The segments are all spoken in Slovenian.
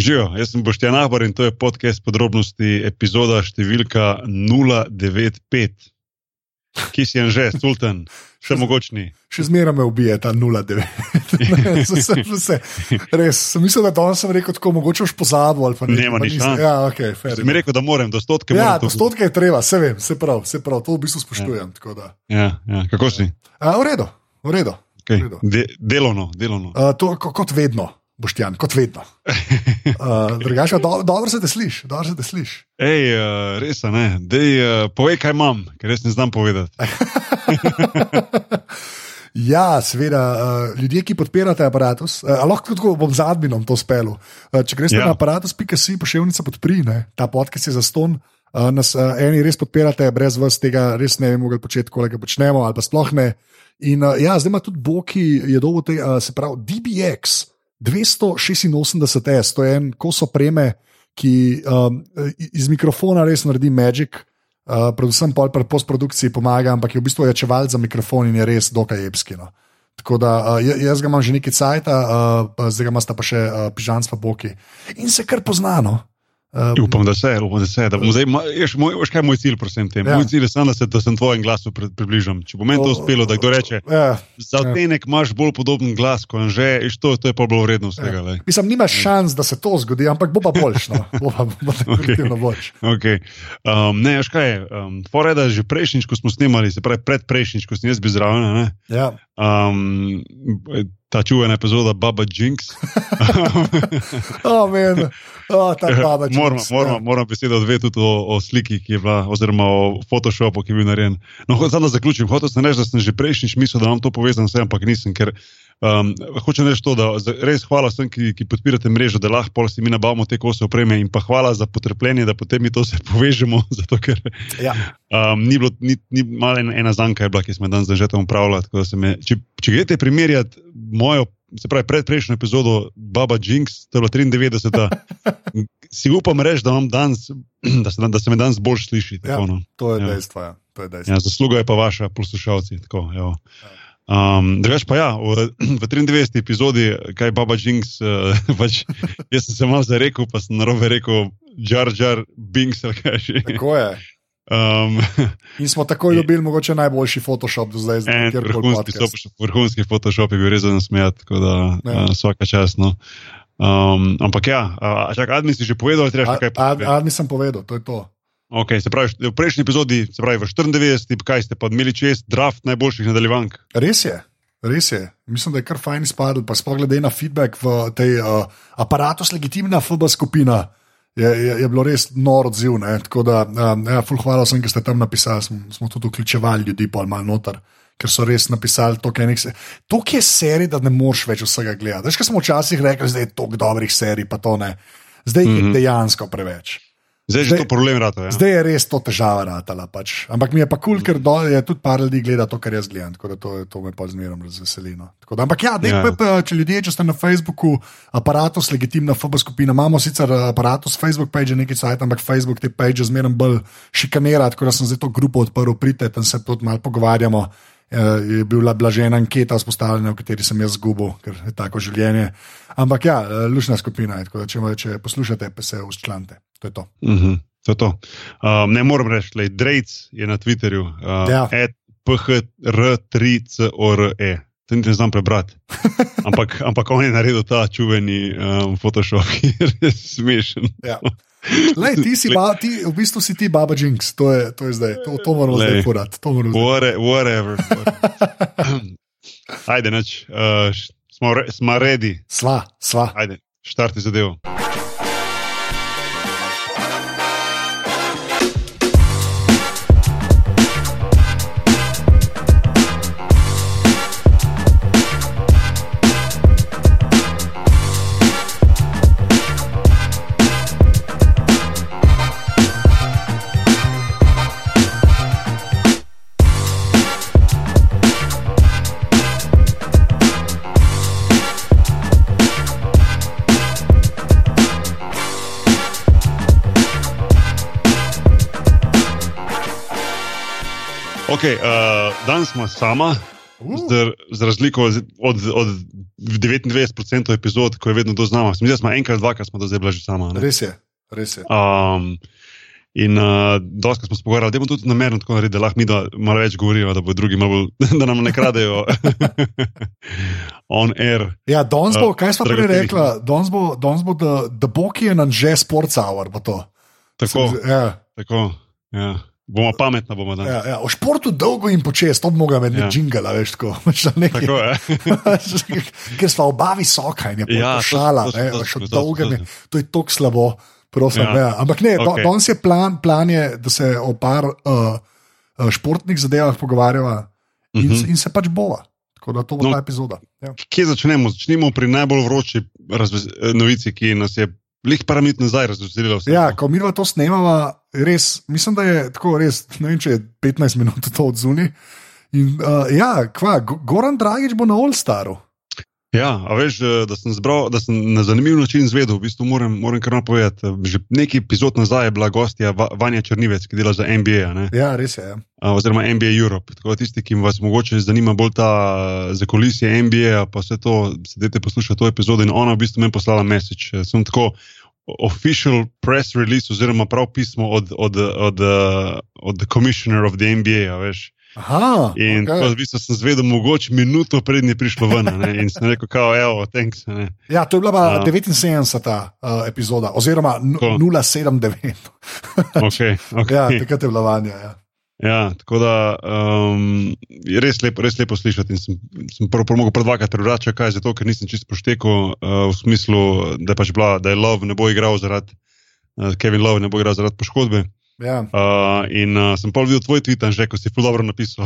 Živijo, jaz sem Boštjan Ahbar in to je podcast podrobnosti, epizoda številka 095. Ki si že, sultan, še mogočni. Še zmeraj me ubije ta 0,9. Res, sem mislil, da danes sem rekel tako, mogoče už pozabil. Ne, ne, ne. Ja, okay, mi rekel, da moram, da stotke moram. Ja, da stotke je treba, se vem, se prav, se prav, to v bistvu spoštujem. Ja. Ja, ja. Kako si? A, v redu, v redu. Okay. De, delovno, delovno. Uh, to, kot vedno. Boštjan, kot vedno. Uh, drugače, do, dobro se te sliši, dobro se te sliši. Ej, uh, res je, ne. Dej, uh, povej, kaj imam, ker res ne znam povedati. ja, seveda, uh, ljudje, ki podpirate aparatus, uh, lahko tudi bom z adminom to spelu. Uh, če greš ja. na aparatus.si, pošiljnica podpri, ne, ta podcast je za ston. Uh, nas uh, eni res podpirate, brez vas tega res ne bi mogli početi, koliko počnemo, ali pa sploh ne. In uh, ja, zdaj ima tudi Boki, je dolgo te, uh, se pravi, DBX. 286 to je en kos opreme, ki um, iz mikrofona res naredi Magic, uh, predvsem pa pri postprodukciji pomaga, ampak je v bistvu ojačeval za mikrofon in je res dokaj jebski. No. Tako da uh, jaz ga imam že nekaj cajt, uh, zdaj ga imata pa še uh, pižam pa boki. In se kar poznano. Um, upam, da se, upam, da se. Da zdaj, ješ, moj, veš, kaj je moj cilj, prosim, tem. Ja. Moj cilj je samo, da, da sem tvojem glasu pri, približam. Če bo meni to uspelo, da kdo reče, ja. za odtenek ja. imaš bolj podoben glas, kot že, in to, to je pa bilo vredno vsega. Ja. Mislim, nimaš ja. šans, da se to zgodi, ampak bo pa boljš. No. Bo pa, bo okay. boljš. Okay. Um, ne, veš kaj je. Um, Tvore, da že prejšnjič, ko smo snimali, se pravi predprejšnjič, ko sem jaz bil zraven. Ja. Um, ta čuvena epizoda Baba Jinx. oh, oh, ta Baba Jinx. Moramo, ja. moramo besedo dve tudi o, o sliki, ki je bila, oziroma o Photoshopu, ki je bil narejen. No, zdaj da zaključim. Hotel sem reči, da sem že prejšnjič mislil, da vam to povezam vse, ampak nisem, ker Um, hočem reči to, da res hvala vsem, ki, ki podpirate mrežo, da lahko si mi nabavimo te kose opreme in pa hvala za potrpljenje, da potem mi to vse povežemo. Zato, ker ja. um, ni bilo, ni, ni malo ena, zanka, je bila, ki smo danes že tam upravljali. Če, če greste primerjati mojo, se pravi, predprejšnjo epizodo Baba Jinx, to je bila 93, si upam reči, da, danes, da, se, da se me danes bolj sliši. Tako, ja, no. To je ja. dejstvo. Ja. Ja, zasluga je pa vaša, poslušalci. Tako, Um, Drugač pa ja, v, v 93. epizodi, kaj Baba Jinx, uh, pač, jaz sem se malo zarekel, pa sem narobe rekel, Jar Jar Binks. Tako je. Um, In smo tako dobili mogoče najboljši Photoshop do zdaj. zdaj vrhunski, vrhunski Photoshop je bil res zelo smejat, tako da ja. uh, vsaka čast. No. Um, ampak ja, čakaj, Admi si že povedal, ali treba še kaj povedati? Admi sem povedal, to je to. Okay, se pravi, v prejšnji epizodi, se pravi v 94, kaj ste pa imeli čez draft najboljših nadaljevank? Res je. Res je, mislim, da je kar fajn spadal, pa sploh glede na feedback v tej uh, aparatu, legitimna FB skupina. Je, je, je bilo res noro odziv. Ne? Tako da, um, ja, ful, hvala vsem, ki ste tam napisali. Smo, smo tudi vključevali ljudi, pa malo noter, ker so res napisali to, kaj se. To, ki je serij, da ne moš več vsega gledati. Veš, kaj smo včasih rekli, da je toliko dobrih serij, pa to ne. Zdaj mm -hmm. je mhm. dejansko preveč. Zdaj, zdaj je to problem, rata, ja. zdaj je res to težava, ratala, pač. ampak mi je pa kul, cool, ker dol je tudi par ljudi gleda to, kar jaz gledam, tako da to, to me pa zmerom razveseli. No. Ampak ja, dej, ja. Pa, pa, če ljudje, če ste na Facebooku, aparatus, legitimna FB skupina, imamo sicer aparatus, Facebook page, nekaj sajt, ampak Facebook te page zmerom bolj šikanira, tako da sem zdaj to grupo odprl, pridite tam se tudi malo pogovarjamo. Je bila blažena anketa vzpostavljena, v kateri sem jaz zgubil, ker je tako življenje. Ampak ja, lušna skupina je, tako da če, če poslušate, pa se uščlante. To je to. Uh -huh, to, je to. Um, ne morem reči, da je Drejc na Twitterju, uh, ja. PHR3CORE. To ne znam prebrati. Ampak, ampak on je naredil ta čuveni um, Photoshop, ki je res smešen. Ja. Lej, ti si, ba, ti, v bistvu si ti Baba Jinx, to je, to je zdaj, to, to moramo Lej. zdaj furati. Whatever. Ajde, neč, uh, smo, re, smo ready. Sva, sva. Ajde, štarti zadevo. Smo sama, Uh. Z, z razliko od, od 99% epizod, ko je vedno do znama. Mislim, da smo enkrat, dvakrat smo do zdaj bili že sama. Ne? Res je, res je. Um, in uh, dosti smo se pogovarjali, da bomo tudi namerno tako naredili, da lahko mi da malo več govorijo, da, drugi, malo, da nam ne kradejo on air. Ja, danes bo, kaj smo prej rekli, danes bo, bo the, the Boki je nam že sports hour. Tako. Ja. tako ja. Bomo pametni, bomo da. Ja, ja. O športu dolgo in počes, to bi mogel imeti ja. džingala, veš, tako. Nekaj, tako je. Ker smo oba visoka in je ja, šala, to, to, to, to, to, to, je tako slabo. Prosim, ja. Ja. Ampak ne, okay. danes je plan, plan je, da se o par uh, športnih zadevah pogovarjava in, uh mhm. -huh. in se pač bova. Tako da to bo no, ta epizoda. Ja. Kje začnemo? Začnemo pri najbolj vroči novici, ki nas je Lih par minut nazaj razveselilo vse. Ja, ko mi to snemamo, res, mislim, da je tako res, ne vem, če je 15 minut to odzuni. In, uh, ja, kva, Goran Dragič bo na All Staru. Ja, a veš, eh, da sem, zbral, da sem na zanimiv način izvedel, v bistvu moram, moram kar napovedati. Že nekaj epizod nazaj je bila gostja Vanja Črnivec, ki dela za NBA. Ja, res je. Ja. Oziroma NBA Europe. Tako da tisti, ki vas mogoče zanima bolj ta zakolisje NBA, pa vse to, sedete poslušati to epizodo in ona v bistvu meni poslala message. Eh, sem tako official press release oziroma prav pismo od, od, od, od, od commissioner of the NBA, veš. Aha, in okay. tako, v bistvu sem zvedel, mogoče minuto prednji prišlo ven. Ne? In sem rekel, kao, evo, thanks. Ne? Ja, to je bila uh, 79. Uh, epizoda, oziroma 079. okay, okay. Ja, takrat je bila vanja. Ja. Ja, tako da um, je res lepo, res lepo slišati. Sem, sem prvo mogel predvakati prebrati, kaj je zato, ker nisem čisto poštekel uh, v smislu, da pač bila, da je Love ne bo igral zaradi, uh, Kevin Love ne bo igral zaradi poškodbe. Ja. Uh, in uh, sem pa videl tvoj tweet, že ko si zelo dobro napisal.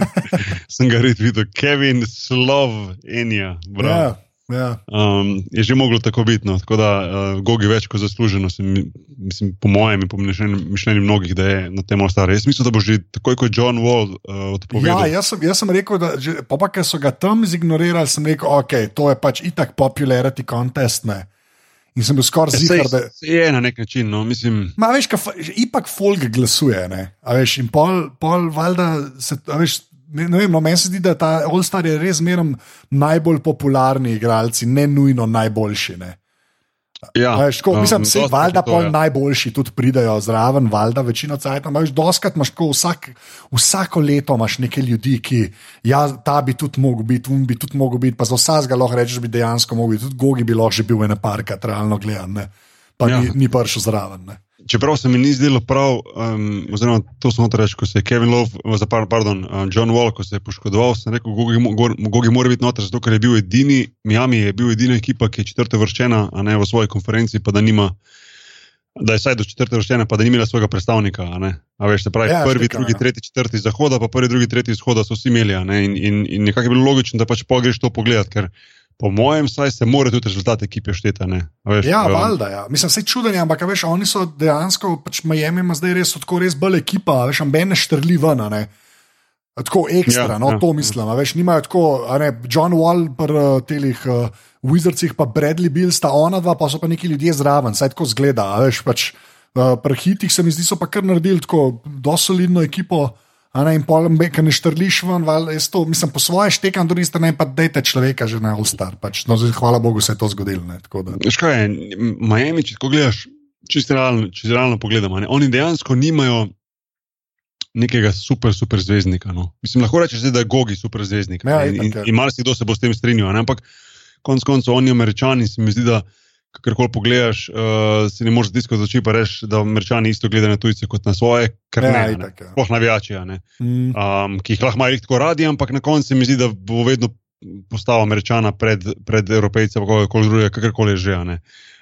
sem ga res videl, Kevin, slov, enja. Ja, ja. Um, je že moglo tako biti. No. Tako da uh, Gogi več kot zasluženo, sem, mislim, po mojem in po mišljenju mnogih, da je na tem ostar. Jaz mislim, da bo že takoj, kot John Wall uh, odpovedal. Ja, jaz sem, jaz sem rekel, da že, pa, pa ker so ga tam zignorirali, sem rekel, ok, to je pač itak popularity contest. Ne. In sem bil skoraj ja, zigar, da je na nek način. No, mislim... Ma, veš, kaj, ipak folk glasuje. Veš, in pol, pol valjda se. Veš, ne, ne vem, no, meni se zdi, da ta All-Star je res zmeraj najbolj popularni igralci, ne nujno najboljši. Ne. Ja, veš, ko, mislim, da um, valjda pol ja. najboljši tudi pridajo zraven, valjda večino cajt. Ampak doskrat imaš tako, vsak, vsako leto imaš nekaj ljudi, ki ja, ta bi tudi mogel biti, um bi tudi mogel biti, pa za vsakega lahko rečeš, bi dejansko mogel biti, tudi Gogi bi lahko že bil ena parka, realno gledano, pa ja. ni, ni prišel zraven. Ne. Čeprav se mi ni zdelo prav, um, oziroma to smo reči, ko se je Kevin Love, oziroma pardon, um, John Wall, ko se je poškodoval, sem rekel, Gogi mora biti noter, zato ker je bil edini, Miami je bil edina ekipa, ki je četrta vrščena, a ne v svoji konferenci, pa da nima, da je saj do četrte vrščene, pa da ni imela svojega predstavnika. A, a veš, se pravi, ja, prvi, štika, drugi, ja. tretji, četrti zahoda, pa prvi, drugi, tretji izhoda so vsi imeli. In, in, in nekako je bilo logično, da pač pogreš to pogledati po mojem, saj se mora tudi rezultat ekipe šteti. Ja, um, valjda. Ja. Mislim, se čudeni, ampak veš, oni so dejansko, pač Miami ima zdaj res tako res bolj ekipa, veš, ambene štrli ven. Tako ekstra, ja, no, ja, to mislim. Ja. Veš, nimajo tako, ne, John Wall, pri uh, telih uh, Wizardsih, pa Bradley Bill, sta ona dva, pa so pa neki ljudje zraven, saj tako zgleda. Veš, pač, uh, pri hitih se mi zdi, so pa kar naredili tako dosolidno ekipo. Ne, in polem, ki ne štrliš ven, jaz to, mislim, po svoje štekam, drugi strani pa dajte človeka že na ustar. Pač. No, hvala Bogu, se je to zgodilo. Škoda je, Miami, če tako gledaš, čisto realno, če realno pogledamo, ne, oni dejansko nimajo nekega super, super zvezdnika. No. Mislim, lahko rečeš, da je Gogi super zvezdnik. Ja, in in, ja. in marsikdo se bo s tem strinjal. Ampak konec koncev, oni američani, se mi zdi, da kar koli pogledaš, uh, si ne moreš disko začeti pa reči, da američani isto gledajo na tujce kot na svoje, kar ja, ne, ne. Ja. Sploh navijači, mm. um, ki jih lahko imajo tako radi, ampak na koncu mi zdi, da bo vedno postal američana pred, pred evropejce, kako drugega, kakorkoli že.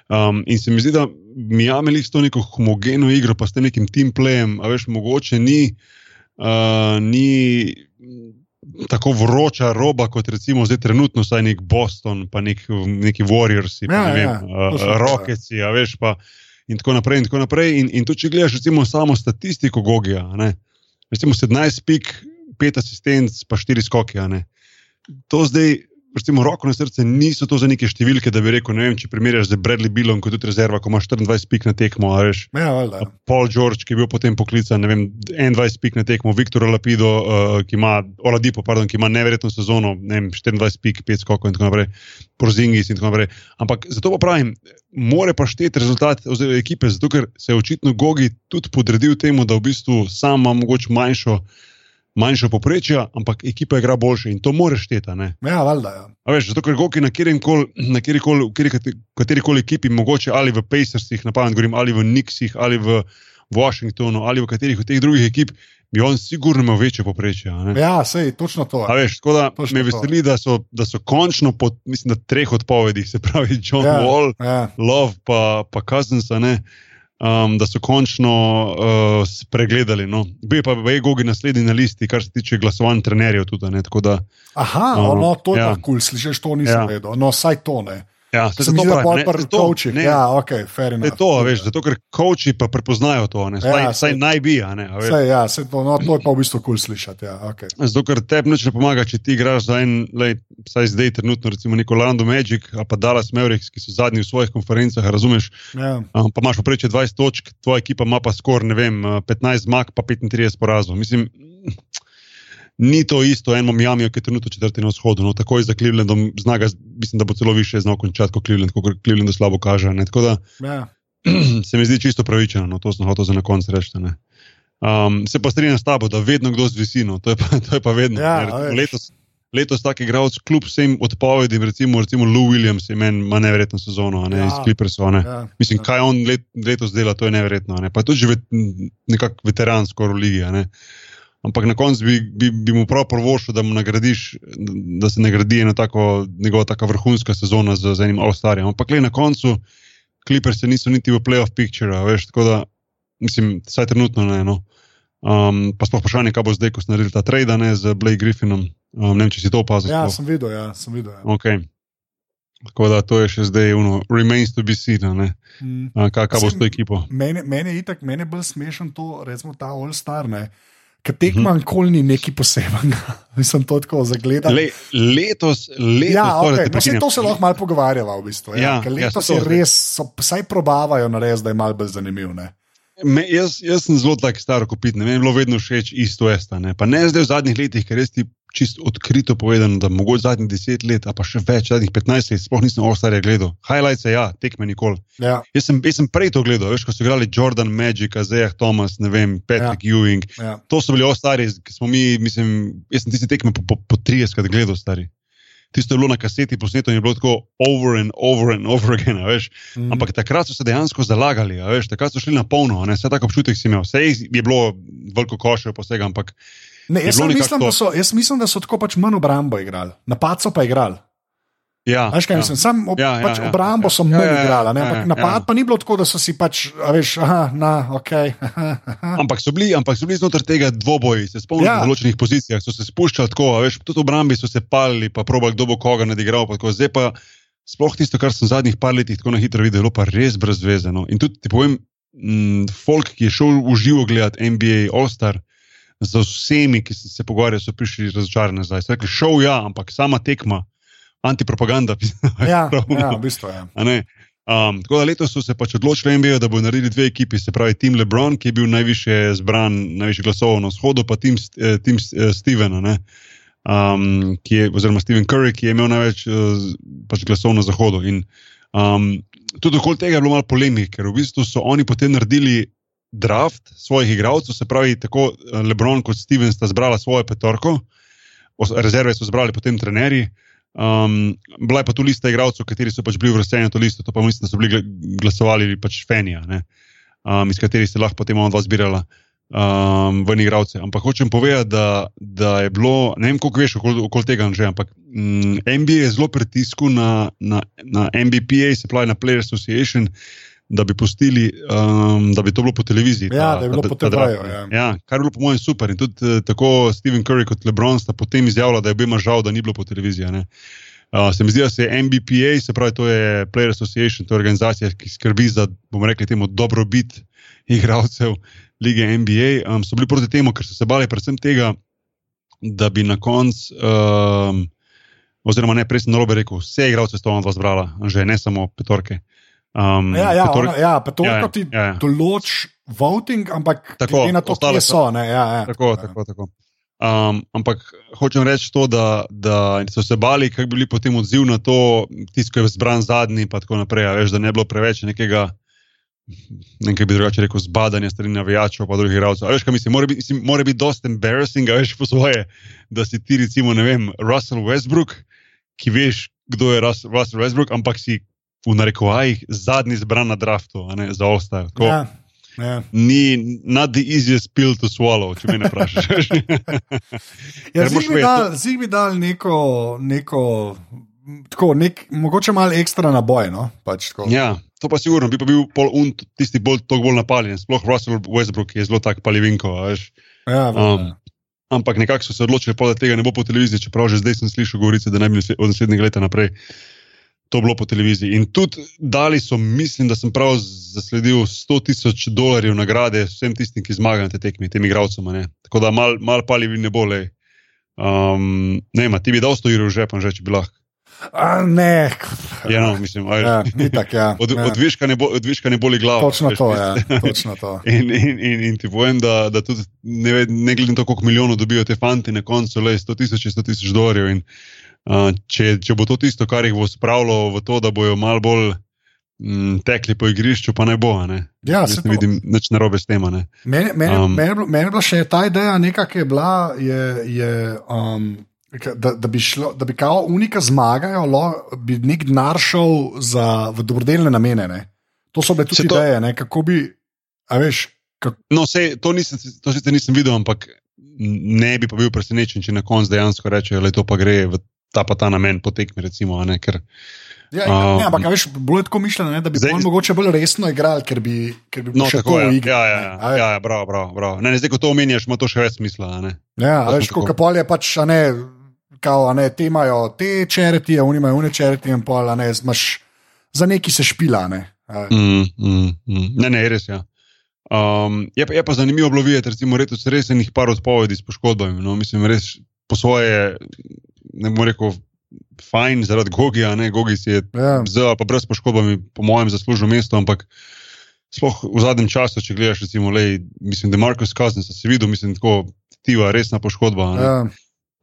Um, in se mi zdi, da mi imamo s to neko homogeno igro, pa s tem nekim team playem, a veš, mogoče ni. Uh, ni tako vroča roba, kot recimo zdaj trenutno, saj nek Boston, pa nek, neki Warriors, pa ja, ne vem, ja, uh, Rockets, ja, veš pa. In tako naprej. In, tako naprej. in, in to, če gledaš recimo samo statistiko Gogija, ne, recimo 17 pik, 5 asistentov, pa 4 skoki. To zdaj recimo, roko na srce, niso to za neke številke, da bi rekel, ne vem, če primerjaš z Bradley Billom, kot tudi rezerva, ko imaš 24 pik na tekmo. Veš, ja, valjda. Paul George, ki je bil potem poklican, ne vem, 21 pik na tekmo, Viktor Olapido, uh, ki ima, Oladipo, pardon, ki ima neverjetno sezono, ne vem, 24 pik, 5 skokov in tako naprej, Porzingis in tako naprej. Ampak zato pa pravim, more pa šteti rezultat oziroma ekipe, zato ker se je očitno Gogi tudi podredil temu, da v bistvu sama mogoče manjšo manjša poprečja, ampak ekipa igra boljše in to moraš šteti. Ja, valjda. Ja. Veš, zato, ker goki na kateri koli ekipi, mogoče ali v Pacersih, govorim, ali v Nixih, ali v Washingtonu, ali v katerih od teh drugih ekip, bi on sigurno imel večje poprečje. Ja, sej, točno to. Veš, da, me veseli, da so, da so končno po mislim, treh odpovedih, se pravi John ja, Wall, ja. Love pa, pa Cousins um, da so končno uh, spregledali. No. Bil je pa v Egogi naslednji na listi, kar se tiče glasovanj trenerjev. Tudi, da, Aha, um, no, to je ja. kul, cool. slišiš, to nisem ja. vedel. No, saj to ne. Ja, se mi zdi, da je to pri kočih. Ja, ok, fair enough. Je to, veš, zato ker koči pa prepoznajo to, ne, saj, ja, saj naj bi. Ne, saj, ja, saj to, no, to je pa v bistvu kul cool slišati. Ja, okay. Zato ker tebi neče pomaga, če ti igraš za en, lej, saj zdaj trenutno, recimo neko Lando Magic ali pa Dallas Mavericks, ki so zadnji v svojih konferencah, razumeš? Ja. Um, pa imaš poprečje 20 točk, tvoja ekipa ima pa skor, ne vem, 15 zmag, pa 35 porazov. Mislim, ni to isto, eno Miami, ki je trenutno četrti na vzhodu. No, tako je za Clevelandom, znaga, mislim, da bo celo više znal končati kot Cleveland, kot Cleveland slabo kaže. Da, ja. Se mi zdi čisto pravičeno, no, to sem hotel za na koncu reči. Um, se pa strinjam s tabo, da vedno kdo z visino, to je pa, to je pa vedno. Ja, letos, letos tak igralec, kljub vsem odpovedim, recimo, recimo Lou Williams, ima nevrjetno sezono, ne, ja, iz Clippersov. Ja, Mislim, ja. kaj on let, letos dela, to je nevrjetno. Ne. Pa je tudi že vet, nekako veteran skoraj v ligi. Ampak na koncu bi, bi, bi mu prav prvošil, da, da se nagradi ena tako, njegova vrhunska sezona z, z enim Avstralijem. Ampak le na koncu, kliper se niso niti v playoff picture, veš, tako da, mislim, vsaj trenutno ne. No. Um, pa sploh vprašanje, kaj bo zdaj, ko so naredili ta trade z Blake Griffinom. Um, ne vem, če si to opazil. Ja, sem videl, ja, sem videl. Ja. Okay. Tako da to je še zdaj, uno, remains to be seen, mm. kaj, kaj bo s to ekipo. Mene, mene je itak, mene bolj smešen to, recimo ta All-Star. Ker tekma mhm. nikoli ni nekaj posebenega, nisem to tako zagledal. Le, letos, letos ja, okay. no, to se lahko malo pogovarjava. V bistvu, ja. Ja, letos ja, res, so, vsaj probavajo narediti, da je malo bolj zanimiv. Me, jaz, jaz sem zelo tak star, kot pitne, meni je bilo vedno všeč isto, esta, ne? pa ne zdaj v zadnjih letih, ker res ti čisto odkrito povedano, da mogoče zadnjih deset let, pa še več, zadnjih petnajst let, sploh nisem ostarje gledal. Highlights je, ja, tekme nikoli. Ja. Jaz, sem, jaz sem prej to gledal, veš, ko so igrali Jordan Magic, Azeh Thomas, ne vem, Patrick ja. Ewing. Ja. To so bili ostari, ki smo mi, mislim, jaz sem tiste tekme po, po, po 30 krat gledal, stari. Tisto je bilo na kaseti posneto in je bilo tako over and over and over again. Mm. Ampak takrat so se dejansko zalagali, veš, takrat so šli na polno, vse tako občutek si imel. Vse je bilo veliko košev posega, ampak Ne, jaz, mislim, to... so, jaz mislim, da so tako pač manj obrambo igrali, napad so pa igrali. Ja, veš, kaj ja. mislim, sam ob, ja, ja, pač ja, obrambo ja, so manj ja, ja, igrali, ja, ampak ja, napad ja. pa ni bilo tako, da so si pač, veš, aha, na, ok. ampak, so bili, ampak so bili znotraj tega dvoboji, se spomnim ja. na določenih pozicijah, so se spuščali tako, veš, tudi obrambi so se palili, pa probali, kdo bo koga nadigral. Pa tako, zdaj pa sploh tisto, kar sem v zadnjih par letih tako na hitro videl, pa res brezvezeno. In tudi ti povem, m, folk, ki je šel v živo gledati NBA All-Star z vsemi, ki se pogovarjajo, so prišli razočarani nazaj. So rekli, šel ja, ampak sama tekma, antipropaganda. ja, ja, v bistvu je. Ja. Um, tako da letos so se pač odločili, NBA, da bodo naredili dve ekipi, se pravi Tim LeBron, ki je bil najviše zbran, najviše glasov na vzhodu, pa Tim, eh, Tim eh, Steven, um, je, oziroma Steven Curry, ki je imel največ eh, pač glasov na zahodu. In, um, tudi okoli tega je bilo malo polemik, ker v bistvu so oni potem naredili draft svojih igralcev, se pravi, tako eh, Lebron kot Steven sta zbrala svojo petorko, rezerve so zbrali potem trenerji. Um, bila je pa tu lista igralcev, kateri so pač bili vrsteni na to listo, to pa mislim, da so bili glasovali pač Fenija, um, iz katerih se lahko potem on dva zbirala um, ven igralce. Ampak hočem povedati, da, da je bilo, ne vem, koliko veš okoli okol tega že, ampak mm, NBA je zelo pritisku na, na, na MBPA, se pravi na Players Association da bi pustili, um, da bi to bilo po televiziji. Ja, ta, da je bilo po televiziji. Ja. ja, kar je bilo po mojem super. In tudi uh, tako Steven Curry kot LeBron sta potem izjavila, da je bil žal, da ni bilo po televiziji. Uh, se mi zdi, da se je MBPA, se pravi, to je Player Association, to je organizacija, ki skrbi za, bomo rekli, temu dobrobit igralcev lige NBA. Um, so bili proti temu, ker so se bali predvsem tega, da bi na koncu. Um, oziroma ne, prej sem na robe rekel, vse igralce sta ona dva zbrala, že ne samo petorke. Um, Ja, ja, petorke- ona, ja petorko Ja, ti ja, ja. določ voting, ampak Tako, glede na to, kje so. Ne, ja, ja, Tako, ja. tako, tako. Um, ampak hočem reči to, da, da so se bali, kako bi bili potem odziv na to, tisto, ki je zbran zadnji, in tako naprej. Veš, da ne bi bilo preveč nekega, ne vem, kaj bi drugače rekel, zbadanja strani navijačev, pa drugih igralcev. Veš, kaj mislim, mora biti, biti dosti embarrassing, veš po svoje, da si ti, recimo, ne vem, Russell Westbrook, ki veš, kdo je Rus, Russell Westbrook, ampak si v narekovajih zadnji zbran na draftu, ne za. Tako, Ja, ja. Ni not the easiest pill to swallow, če me ne vprašaš. Ja, Zig bi vedeti, dal, bi dal neko, neko tako, nek, mogoče malo ekstra naboj. No? Pač, tako. Ja, to pa sigurno, bi pa bil pol un, tisti bolj, bolj napaljen. Sploh Russell Westbrook je zelo tak palivinko. a veš. ja, Um, ampak nekako so se odločili, pol, da tega ne bo po televiziji, čeprav že zdaj sem slišal govorice, da naj bi od naslednjega leta naprej to bilo po televiziji. In tudi dali so, mislim, da sem prav zasledil 100 tisoč dolarjev nagrade vsem tistim, ki zmagajo na te tekmi, tem ne. Tako da mal, mal palivin ne bo le. Um, ne, ima, ti bi dal 100 evrov v žep, že če bi lahko. A, ne, Ja, no, mislim, a veš. ja, ni tako. Ja, Od, ja. od, viška ne bo, od viška ne boli glava. Točno veš, to, mislim. ja, točno to. In, in, in, in ti povem, da, da tudi ne, ne glede na to, koliko milijonov dobijo te fanti, na koncu le 100 tisoč, 100 tisoč dolarjev. In, če, če bo to tisto, kar jih bo spravilo v to, da bojo malo bolj mm, tekli po igrišču, pa ne bo. Ne? Ja, Jaz se ne vidim nič narobe s tem. Meni, meni, um, meni, je bilo- meni je bila še ta ideja, neka, ki je bila, je, je, um, da, da, bi šlo, da bi kao unika zmagajo, lo, bi nek denar šel za, dobrodelne namene. Ne? To so bile tudi to- ideje, ne? kako bi, veš, kako, No, sej, to, nisem, to sicer nisem videl, ampak ne bi pa bil presenečen, če na koncu dejansko rečejo, da to pa gre v ta pa ta namen potekmi. Recimo, ne, ker, Ja, Um, ne, ampak a veš, bilo je tako mišljeno, ne, da bi zdaj- mogoče bolj resno igrali, ker bi, ker bi no, še tako je. v igri. Ja, ja, ne, ja, ja, ja, bravo, bravo, bravo. Ne, ne, zdaj, ko to omenjaš, ima to še več smisla. Ne? Ja, veš, kot pol je pač, a ne, kao, a ne, te imajo te čeriti, oni imajo une čeriti in pol, a ne, imaš za neki se špila, ne. Mm, mm, mm. Ne, ne, res je. Ja. Um, je, pa, je pa zanimivo bilo videti, recimo, res enih par odpovedi s poškodbami. No, mislim, res po svoje, ne bom rekel, fajn zaradi Gogija, ne, Gogi si je Ja. z ali pa brez poškodbami, po mojem, zaslužil mesto, ampak sploh v zadnjem času, če gledaš, recimo, lej, mislim, da Markus Cousins, si videl, mislim, tako tiva, resna poškodba. ne. Ja,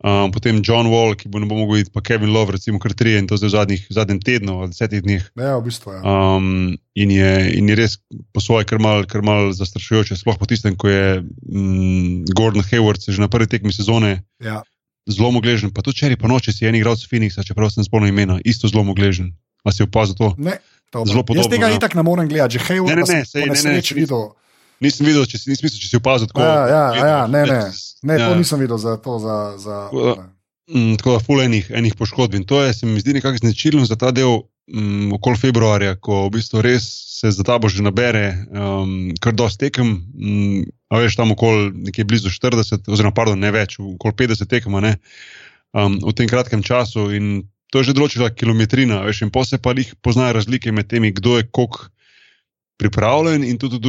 Um, potem John Wall, ki bo ne bo mogel iti, pa Kevin Love, recimo, kar tri in to zdaj v zadnjih, zadnjem tednu ali desetih dneh. ja, v bistvu je. Ja. Um, in, je, in je res po svoje kar mal, kar mal zastrašujoče, sploh po tistem, ko je mm, Gordon Hayward se že na prvi tekmi sezone Ja. Zelo mogležen, pa tudi včeraj po noči si je en igralec Phoenixa, čeprav sem spomnil imena, isto zelo mogležen. A si opazil to? Ne, dobro. Zelo podobno, Jaz tega ja. itak ne morem gledati, že hej, Ne, ne, ne, sej, ne, ne, če- videl. Nisem videl, če si, nisem mislil, če si opazil tako. Ja, ja, ja, ne, ne, ne, Ja. to nisem videl za to. Za, za, Tako da- Mm, tako da, ful enih, enih poškodb. In to je, se mi zdi, nekako značilno za ta del um, okoli februarja, ko v bistvu res se za ta bo že nabere um, kar dosti tekem. Um, a veš, tam okoli nekje blizu 40, oziroma pardon, ne več, okoli 50 tekem ne, um, v tem kratkem času. In to je že določila kilometrina, veš, in se pa jih poznajo razlike med temi, kdo je koliko pripravljen in tudi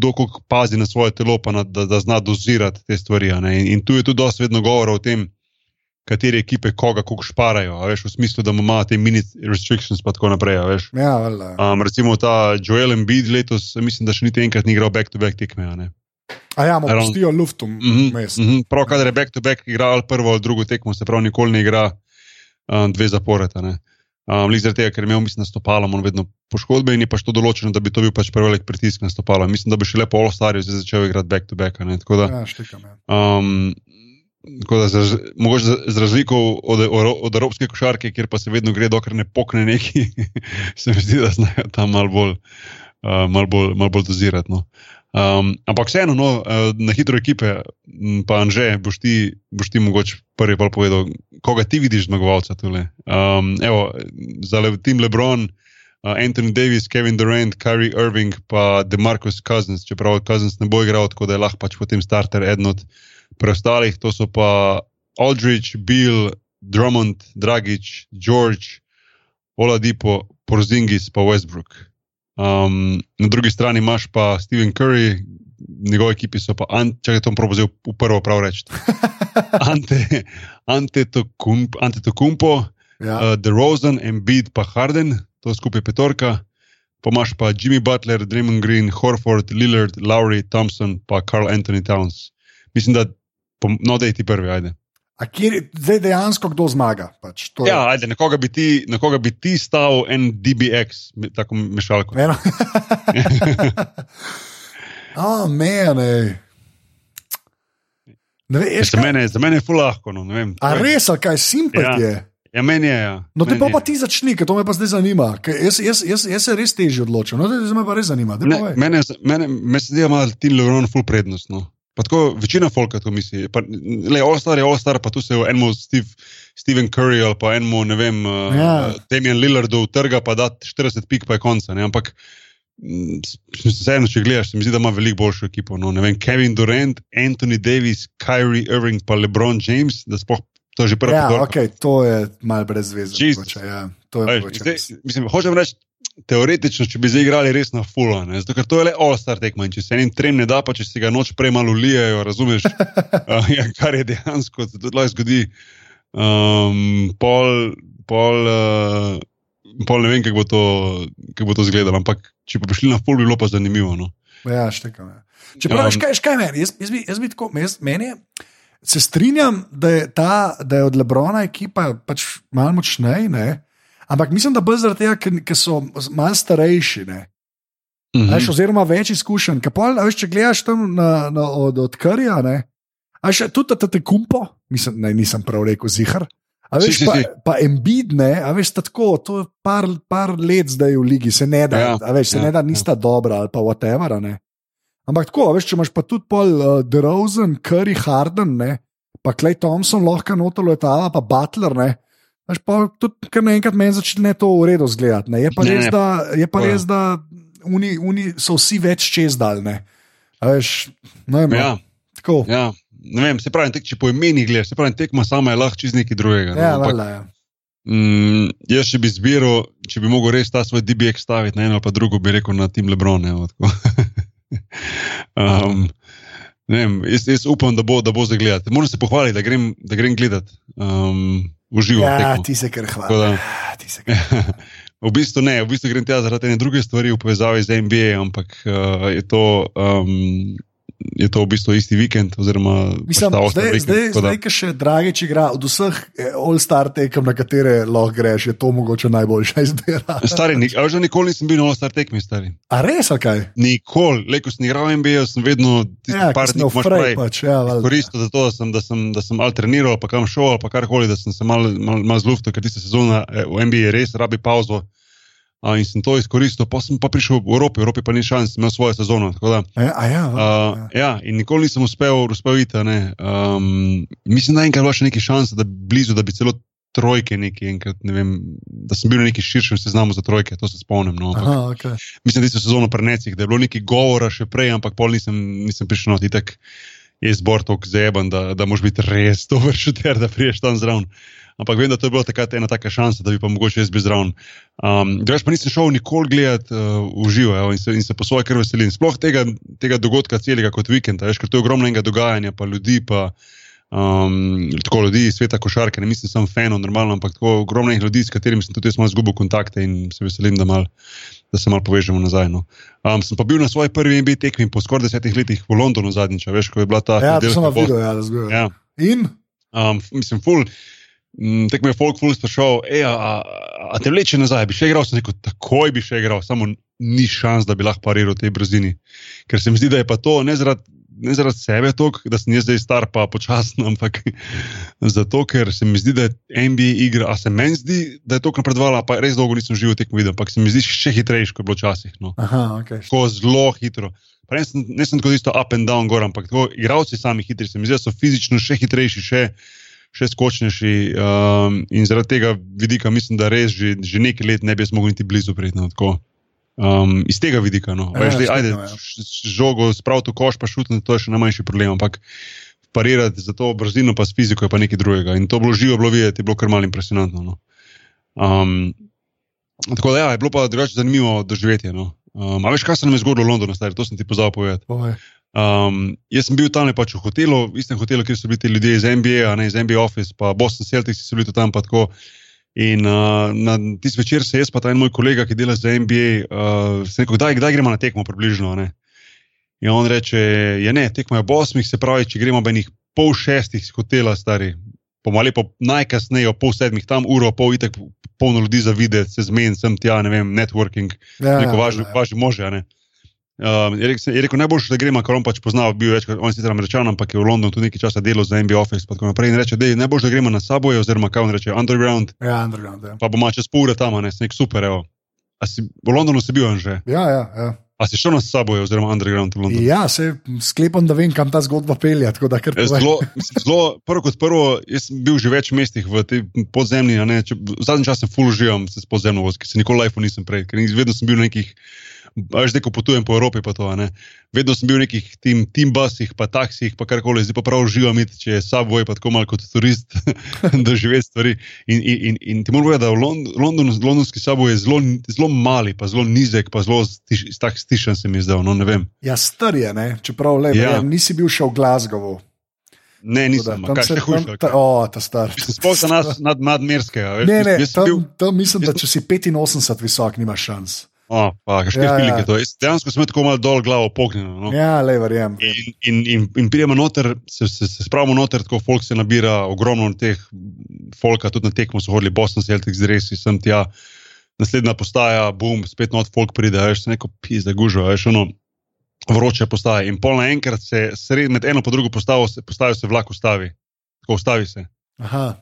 koliko pazi na svoje telo, pa na, da, da zna dozirati te stvari. In, in tu je tudi dosti vedno govora o tem, katere ekipe koga koliko šparajo, veš, v smislu, da ima te mini restrictions in tako naprej. a veš. Ja. Um, recimo ta Joel Embiid letos, mislim, da še niti enkrat ni igral back-to-back tekme. ne. A ja, mu Ravno- pustijo luftum. Mhm, vmes. mhm. Prav, kadar je back-to-back igral ali prvo ali drugo tekmo, se pravi, nikoli ne igra um, dve zaporedne. ne. Um, Lik zaradi tega, ker je imel, mislim, na stopalom on vedno poškodbe in je pač to določeno, da bi to bil pač prevelik pritisk na stopalo. Mislim, da bi še lepo All-Starju začel igrati back-to-back. Ja, štikam, ja. Um, da, za, mogoče za, z razliko od, od, od evropske košarke, kjer pa se vedno gre, dokler ne pokne neki, se mi zdi, da znajo tam malo bolj, uh, mal bolj, mal bolj dozirati. No. Um, ampak vseeno, no, uh, na hitro ekipe, pa Anže, boš ti, boš ti mogoče prvi pa povedal, koga ti vidiš zmagovalca tule. Um, evo, za Le, tim Lebron. Uh, Anthony Davis, Kevin Durant, Kyrie Irving, pa DeMarcus Cousins, čeprav Cousins ne bo igral, tako da je lahko pač potem starter eden od preostalih. To so pa Aldridge, Bill, Drummond, Dragič, George, Oladipo, Porzingis, pa Westbrook. Um, na drugi strani imaš pa Stephen Curry, njegove ekipi so pa, Ant- če je to prav vzel v prvo prav reči. Ante, Ante Tokumpo, Ja. uh, The Rosen, Embiid, pa Harden, to je skupaj petorka. Pomaž pa Jimmy Butler, Draymond Green, Horford, Lillard, Lowry, Thompson, pa Carl Anthony Towns. Mislim, da no, da je ti prvi, ajde. A kjer, zdaj dejansko kdo zmaga? Pač, to je- Ja, ajde, nekoga bi ti, nekoga bi ti stal en DBX, tako mešalko. Eno. oh, mene. Ne ve, Ja, Za mene, za mene je ful lahko. No, vem. A res, ali kaj simpel Ja. je? Ja, meni je. Ja. No, te pa, je. pa ti začni, ker to me pa zdaj zanima. ker Jaz, jaz, jaz, jaz se res težje odločam. No, zdaj me pa res zanima. Ne, mene, mene, mene se zdi, da ima ti Lebron full prednost. No. Pa tako večina folka to misli. Pa, le, All-Star je All-Star, pa tu se enemu Steve, Stephen Curry ali pa enemu, ne vem, uh, Ja. ja. Damian Lillardu trga, pa da 40 pik, pa je konca. Ne. Ampak mm, vseeno, če gledaš, se mi zdi, da ima veliko boljšo ekipo. No. Ne Vem, Kevin Durant, Anthony Davis, Kyrie Irving, pa LeBron James, da sploh to je že prva Ja, petorka. okay, to je mal brez veze. Mogoče, Ja, to je mogoče. zdaj, mislim, hočem reči, teoretično, če bi zdaj igrali res na fulla, ne, zato ker to je le all-star tekma. Če se enim trem ne da, pa če si ga noč prej malo ulijajo, razumeš, uh, ja, kar je dejansko, se tudi lahko zgodi. Um, pol, pol, uh, pol ne vem, kako bo, to- kako bo to izgledalo, ampak če bi šli na full, bi bilo pa zanimivo. No. Ja, štekam. Ja. Čeprav, Um, um, škaj, škaj meni, jaz, jaz, bi, jaz bi tako, jaz, meni je, se strinjam, da je, ta, da je od Lebrona ekipa pač malo močnej, ne? Ampak mislim, da bolj zaradi tega, ker, so malo starejši. Ne? Mhm. Veš, oziroma več izkušenj. Pol, a veš, če gledaš tam na, na, od, od Karija, a še tudi ta te kumpo, mislim, ne, nisem prav rekel zihar. A Si, veš, si, pa, si. pa Embiid, ne, a veš, tako, to je par, par let zdaj v ligi, se ne da, Ja, a veš, se ja, ne da, ja. nista dobra ali pa whatever. Ne. Ampak tako, veš, če imaš pa tudi pol uh, DeRozan, Curry, Harden, ne, pa Clay Thompson, lahko noto letala, pa Butler, ne. Veš, pa tudi kar naenkrat meni začne to v redu zgledati. ne. Je pa Ne, res, ne. da, je pa res, da oni, oni so vsi več čez daljne. Veš, ne vem, Ja, tako. ja. Ne vem, se pravi, tek, če po imeni gledaš, se pravi, tekma sama je lahko čez nekaj drugega. no, Ja, ampak- valjda, ja. Mm, jaz, če bi zbiral, če bi mogel res ta svoj DBX staviti na eno ali pa drugo, bi rekel na Tim Lebron. tako. um, ne vem, jaz, jaz upam, da bo, da bo zdaj gledati. Moram se pohvaliti, da grem, da grem gledat um, v živo. ja, tekmo. ti se kar da- Ja, v bistvu ne, v bistvu grem tja zaradi ene druge stvari v povezavi z NBA, ampak uh, je, to, um, je to v bistvu isti vikend. Oziroma, Mislim, pač zdaj, vikend, zdaj, da- zdaj, ki še Dragič igra, od vseh eh, All-Star tekem, na katere lahko greš, je to mogoče najboljša izbira. Stari, nik, a že nikoli nisem bil na All-Star tekmi, stari. A res, ali kaj? Nikoli, le ko sem igral NBA, sem vedno tisti Ja, par dni, prej, pač, ja, koristil za to, da sem, da sem, da sem ali treniral, pa kam šel, pa karkoli, da sem se mal, mal, mal zluftal, ker tista sezona eh, v NBA res rabi pauzo. A, in sem to izkoristil, pa sem pa prišel v Evropi, v Evropi pa ni šans, sem imel svojo sezono. Da, A, a ja, valjda, uh, ja. in nikoli nisem uspel, uspel iti. a. Um, mislim, da je enkrat bila še nekaj šans, da blizu, da bi celo trojke neki enkrat, ne vem, da sem bil na neki širšem seznamu za trojke, to se spomnim. No, ampak- Aha, okay. mislim, da je sezono prenecih, da je bilo nekaj govora še prej, ampak pol nisem, nisem prišel na titek. Je zbor tako zeban, da, da moraš biti res dober šuter, da priješ tam zraven. Ampak vem, da to je bila takrat ena taka šansa, da bi pa mogoče jaz bil zraven. Um, Drugač pa nisem šel nikoli gledati uh, v živo evo, in, se, in se po svoje kar veselim. Sploh tega, tega dogodka celega kot vikend, a veš, ker to je ogromno enega dogajanja, pa ljudi, pa um, tako ljudi iz sveta košarke. Ne mislim samo fanov, normalno, ampak tako ogromno enih ljudi, s katerimi sem tudi jaz malo izgubil kontakte in se veselim, da, mal, da se malo povežemo nazaj. No. Um, sem pa bil na svoji prvi NBA tekmi po skoraj desetih letih v Londonu zadnjič, veš, ko je bila ta Ja, to sem videl, ja, razumem. Ja. In? Um, mislim, ful. Mm, Tek me je folk ful sprašal, "Ej, a, a, te vleče nazaj, bi še igral, sem rekel, takoj bi še igral, samo ni šans, da bi lahko pariral tej brzini. Ker se mi zdi, da je pa to ne zaradi, ne zaradi sebe, tok, da sem jaz zdaj star pa počasen, ampak zato, ker se mi zdi, da je NBA igra, a se meni zdi, da je to napredovala, pa res dolgo nisem živel tekmo videl, ampak se mi zdi še hitrejši, kot je bilo včasih. No Aha, okay. tako zelo hitro. Pa ne sem, ne sem tako isto up and down, gor, ampak tako igravci sami hitri, se mi zdi, da so fizično še hitrejši, še, še skočnejši. Um, in zaradi tega vidika mislim, da res že, že nekaj let ne bi jaz mogel niti blizu priti. No, tako. um, iz tega vidika. No. Ja, Veš, ajde, štekam, ja. š- š- žogo spraviti v koš, pa šutiti, to je še najmanjši problem. Ampak parirati za to brzino, pa s fiziko je pa nekaj drugega. In to bilo živo, bilo videti, je bilo kar malo impresionantno. No. Um, tako da ja, je bilo pa drugače zanimivo doživetje. No. Um, a veš, kaj se nam je zgodilo v Londonu, stari, to sem ti pozabil povedati. Um, jaz sem bil tam pač v hotelu, v istem hotelu, kjer so bili ti ljudje iz NBA, ne iz NBA Office, pa Boston Celtics so bili tam. pa tako. In uh, na tisti večer se jaz, pa ta en moj kolega, ki dela za NBA, uh, rekel, kdaj, kdaj gremo na tekmo, približno. Ne? In on reče, ja, ne, tekmo je ob osmih, se pravi, če gremo ob enih pol šestih, hotela, stari, pomali po najkasneje, pol sedmih, tam uro, pol itek, polno ljudi za videti, se zmeden, sem tja, ne vem, networking, ja, neko ja, važno, ja. važno može. Um, je, rekel, je rekel, najboljše, da gremo, ker on pač pozna, bil več, on je sicer američan, ampak je v Londonu tudi nekaj časa delal za MB Office. Tako naprej. In reče, da je najboljše, da gremo na Subway, oziroma kaj on reče, Underground. Ja, Underground. Ja. Pa bomo čez pol ure tam, ne, nek super. Evo. A si v Londonu si bil že? Ja, ja. ja. A si šel na Subway, oziroma Underground v Londonu? Ja, se sklepam, da vem, kam ta zgodba pelje. Zelo, zelo, prvo kot prvo, jaz sem bil že v več mestih v tej podzemlji. Zadnji čas sem full uživam se s podzemno voz, ki se nikoli life nisem prej, ker vedno sem bil na nekih zdaj, ko potujem po Evropi, pa to, ne. Vedno sem bil v nekih tim, tim busih, pa taksih, pa karkoli, zdaj pa prav uživam, če je subway, pa tako malo kot turist, da živeti stvari. In, in, in, in ti moram povedati, da v Lond Londonu, londonski je zelo, zelo mali, pa zelo nizek, pa zelo stiš, tak stišen se mi je zdel. No, ja, star je, ne? čeprav le, ja. ja, nisi bil še v Glasgowu. Ne, nisem. Tam se lahko še hujša. O, ta star. Sploh za nas nad, nadmerskega. Ne, ne, tam, bil, tam mislim, da če si 85 visok, nimaš šans. Oh, pa, ja, ja. To. Dejansko smo tako malo dol glavo pognjeni. No? Ja, le verjamem. In, in, in, in pridemo noter, se, se, se spravimo noter, tako folk se nabira, ogromno teh folka, tudi na tekmo so hodili, Boston Celtics, resi sem tja. Naslednja postaja, bum, spet not folk pride, veš, neko pizde gužo, veš, ono vroče postaje. In pol naenkrat se sred, med eno in drugo postavo se, postajo se vlak ustavi. Tako ustavi se. Aha.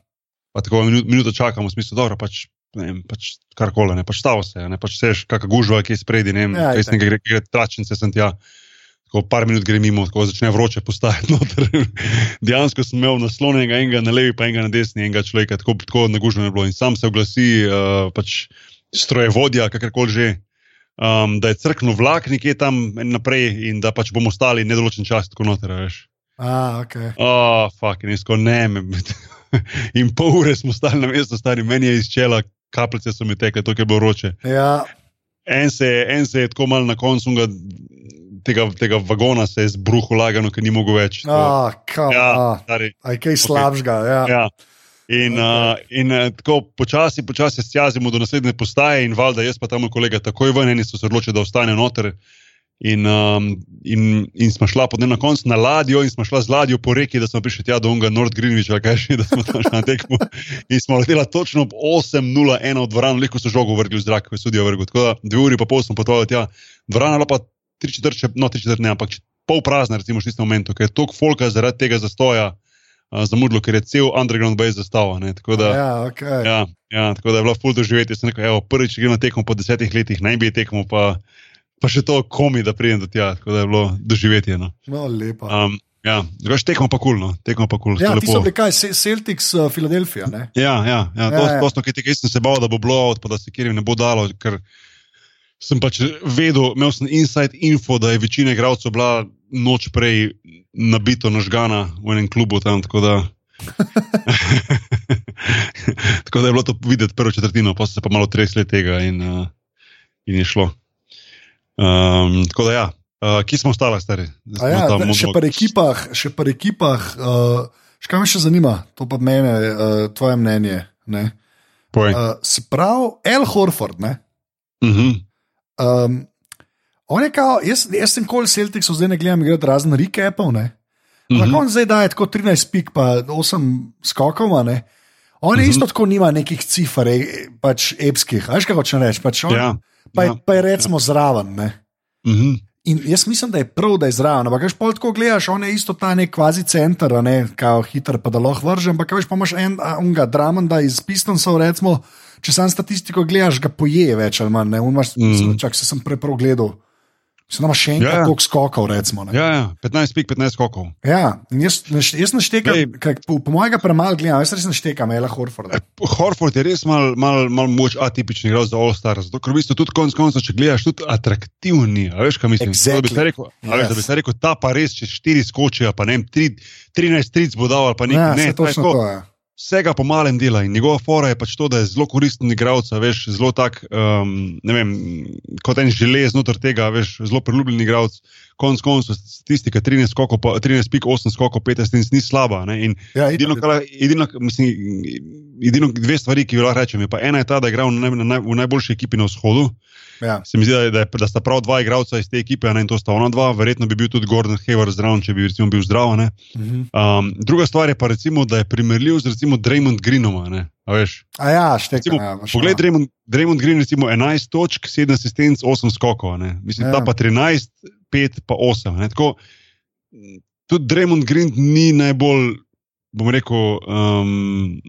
Pa tako minuto, minuto čakamo, v smislu, dobro, pač vem, pač karkoli, ne pač stavo se, ne pač seš, kakšna gužva, ki je spredi, ne vem, ja, res nekaj gre, gre tračnice sem tja. Ko par minut gre mimo, tako začne vroče postajati. Dejansko sem imel naslonjenega enega na levi, pa enega na desni, enega človeka, tako, tako naguženo je bilo. In sam se oglasi, uh, pač strojevodja, kakorkoli že, um, da je crknil vlak nekje tam naprej in da pač bomo stali nedoločen čas, tako noter, veš. Ah, ok. Oh, fuck, in jaz ko ne, in pol ure smo stali na mestu, stari meni je izčela, kapljice so mi tekle, to je bilo roče. Ja. En se, en se je tako mal na koncu ga, tega, tega vagona zbruhil, lagano, ker ni mogel več. Ah, ja, Aj kaj slabšega. Okay. Ja. Ja. In, okay. uh, in uh, tako počasi, počasi se jazimo do naslednje postaje, in valjda jaz pa tam kolega takoj ven, eni so se odločili, da ostane noter. In, um, in, in smo šla potem na koncu na ladjo, in smo šla z ladjo po reki, da smo prišli tja do Unga, Nord Greenwich, ali kaj še, da smo tam šli na tekmo. In smo leteli točno ob 8:01 v dvorano, veliko so žogo vrgli v zrak, ko je sodijo vrgli. Tako da dve uri pa pol smo potovali tja. Dvorana pa tri četrt, no tri četrt ne, ampak pol prazna, recimo v tistem momentu, ker je toliko folka zaradi tega zastoja. Zamudilo, ker je cel underground base zastava. Tako, ja, okay. ja, ja, tako da je bilo ful doživeti. Prvič gremo tekmo po desetih letih, naj bi tekmo pa pa še to komi, da pridem do tja, tako da je bilo doživetje. No, no lepo. Um, Ja, drugač tekmo pa kulno. Cool, cool, ja, ti so bili kaj, Celtics, uh, Filadelfija. Ja, ja, ja, to je to, kar sem se bal, da bo bilo, pa da se kjer ne bo dalo. Ker sem pač vedel, imel sem inside info, da je večina igralcev bila noč prej nabito nažgana v enem klubu tam. Tako da, tako da je bilo to videti prvo četrtino, pa so se pa malo tresli tega in, uh, in je šlo. Um, tako da, ja, uh, kje smo ostali, stari? Ja, še pa ekipah, še pa ekipah, uh, še kaj me še zanima, to pa mene, uh, tvoje mnenje. Uh, se pravi, El Horford. Uh -huh. um, kao, jaz, jaz sem kol Celtic, zdaj ne gledam, gledam razen recapov. Uh -huh. koncu zdaj daje tako 13 pik, pa 8 skokov. On je uh -huh. isto tako nima nekih cifr, e, pač epskih. Veš, kaj hoče reči? Pač ja pa, ja, pa je recimo ja. zraven. Uh mhm. -huh. In jaz mislim, da je prav, da je zraven. Ampak, če pa tako gledaš, on je isto ta nek kvazi center, ne kao hiter, pa da lahko vržem. Ampak, veš, pa imaš en, unga, dramanda iz Pistonsov, recimo, če sam statistiko gledaš, ga poje več ali manj. Ne, imaš, mm. -hmm. Čak se sem prej prav gledal. Se nama še enkrat, ja, ja. koliko skokov, recimo. Ja, ja, 15 pik, 15 skokov. Ja, jaz, jaz naštekam, po, po mojega premalo gledam, jaz res naštekam, Ela Horford. E, Horford je res mal, mal, mal moč atipični igralec za All Stars. Zato, ker v bistvu tudi konc konca, če gledaš, tudi atraktivni. A veš, kaj mislim? Exactly. Da bi se rekel, yes. veš, da rekel, ta pa res, če 4 skočijo, pa ne vem, 13 tric bo dal ali pa nekaj. Ja, ne, to je to. Ja vsega po malem dela in njegova fora je pač to, da je zelo koristen igralec, veš, zelo tak, um, ne vem, kot en želez znotraj tega, veš, zelo priljubljen igralec. konc koncev statistika 13 skokov, 13,8 skokov, 15 ni slaba. Ja, edino, kar, edino, mislim, edino dve stvari, ki jih lahko rečem, je pa ena je ta, da igra v, naj, v najboljši ekipi na vzhodu. Ja. Se mi zdi, da, da, da sta prav dva igralca iz te ekipe, ne, in to sta ona dva, verjetno bi bil tudi Gordon Haver zdrav, če bi recimo, bil zdrav. Mhm. Um, druga stvar je pa, recimo, da je primerljiv z recimo, Draymond Greenom. A, a ja, štekam. Ja, poglej, Draymond, Draymond Green, recimo 11 točk, 7 asistenc, 8 skokov. Ne. Mislim, ja. ta pa 13, 5 pa 8. Tako, tudi Draymond Green ni najbolj, bom rekel, um,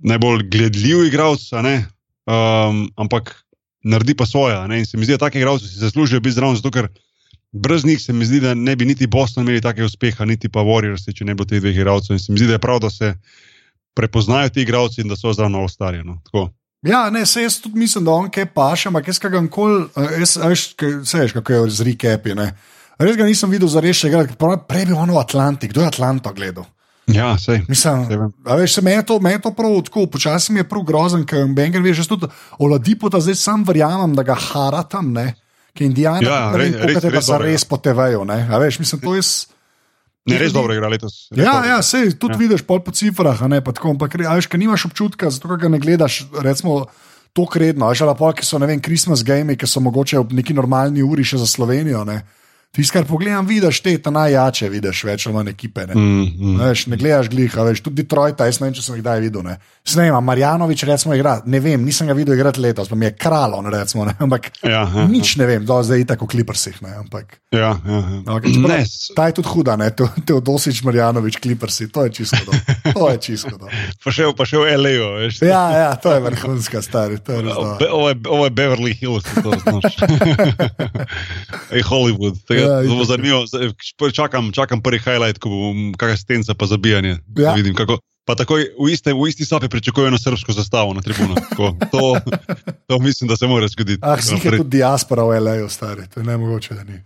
najbolj gledljiv igralec, um, ampak naredi pa svoje. In se mi zdi, da take igralce si zaslužijo biti zraven, zato ker brez njih se mi zdi, da ne bi niti Boston imeli take uspeha, niti pa Warriors, če ne bi bilo teh dveh igralcev. In se mi zdi, da je prav, da se prepoznajo ti igralci in da so zraven ostali. No? Ja, ne, se jaz tudi mislim, da on kaj paše, ampak jaz kaj ga kol, jaz veš, veš, kako je z Rikepi. Res ga nisem videl za rešiti, prej bi on v Atlantik, kdo je Atlanto gledal. Ja, sej. Mislim, da veš, se me je to, prav tako, počasi mi je prav grozen, ker Bengal veš, tudi o Ladipu, da zdaj sam verjamem, da ga haratam, ne, ki indijani, ja, ne vem, kako te pa zares potevajo, ne, a veš, mislim, to je. Ne, res dobro igra letos. Ja, ja, sej, tudi ja. vidiš pol po cifrah, ne, pa tako, ampak, a veš, ker nimaš občutka, zato ga ne gledaš, recimo, to kredno, a že pa pol, ki so, ne vem, Christmas game, ki so mogoče ob neki normalni uri še za Slovenijo, ne. Tisti, kar pogledam, vidiš te najjače, vidiš več ali manj ekipe. Ne, mm, mm. Veš, ne gledaš gliha, veš, tudi Detroit, jaz ne vem, če sem jih kdaj videl. Ne. Snema, Marjanovič, recimo, igra, ne vem, nisem ga videl igrati letos, pa mi je kralon, recimo, ne, ampak ja, ja, nič ja. ne vem, do zdaj je tako kliprsih. Ne, ampak, ja, ja, ja. Okay, čeprav, ne, ta je tudi huda, ne, te odosič Marjanovič, kliprsi, to je čisto do. To je čisto do. pa še v L.A.U. Ja, ja, to je vrhunska stvar. Ovo je Beverly Hills, to znaš. Hollywood, tega ja, zelo zanimivo čakam, čakam prvi highlight, ko bom kakšne stence pa zabijanje. Ja. Vidim, kako, pa takoj v, iste, v isti sapi pričakujejo srpsko zastavo na tribunah. To, to mislim, da se mora zgoditi. Ah, si je tudi diaspora v L.A. stari, to je ne mogoče, da ni.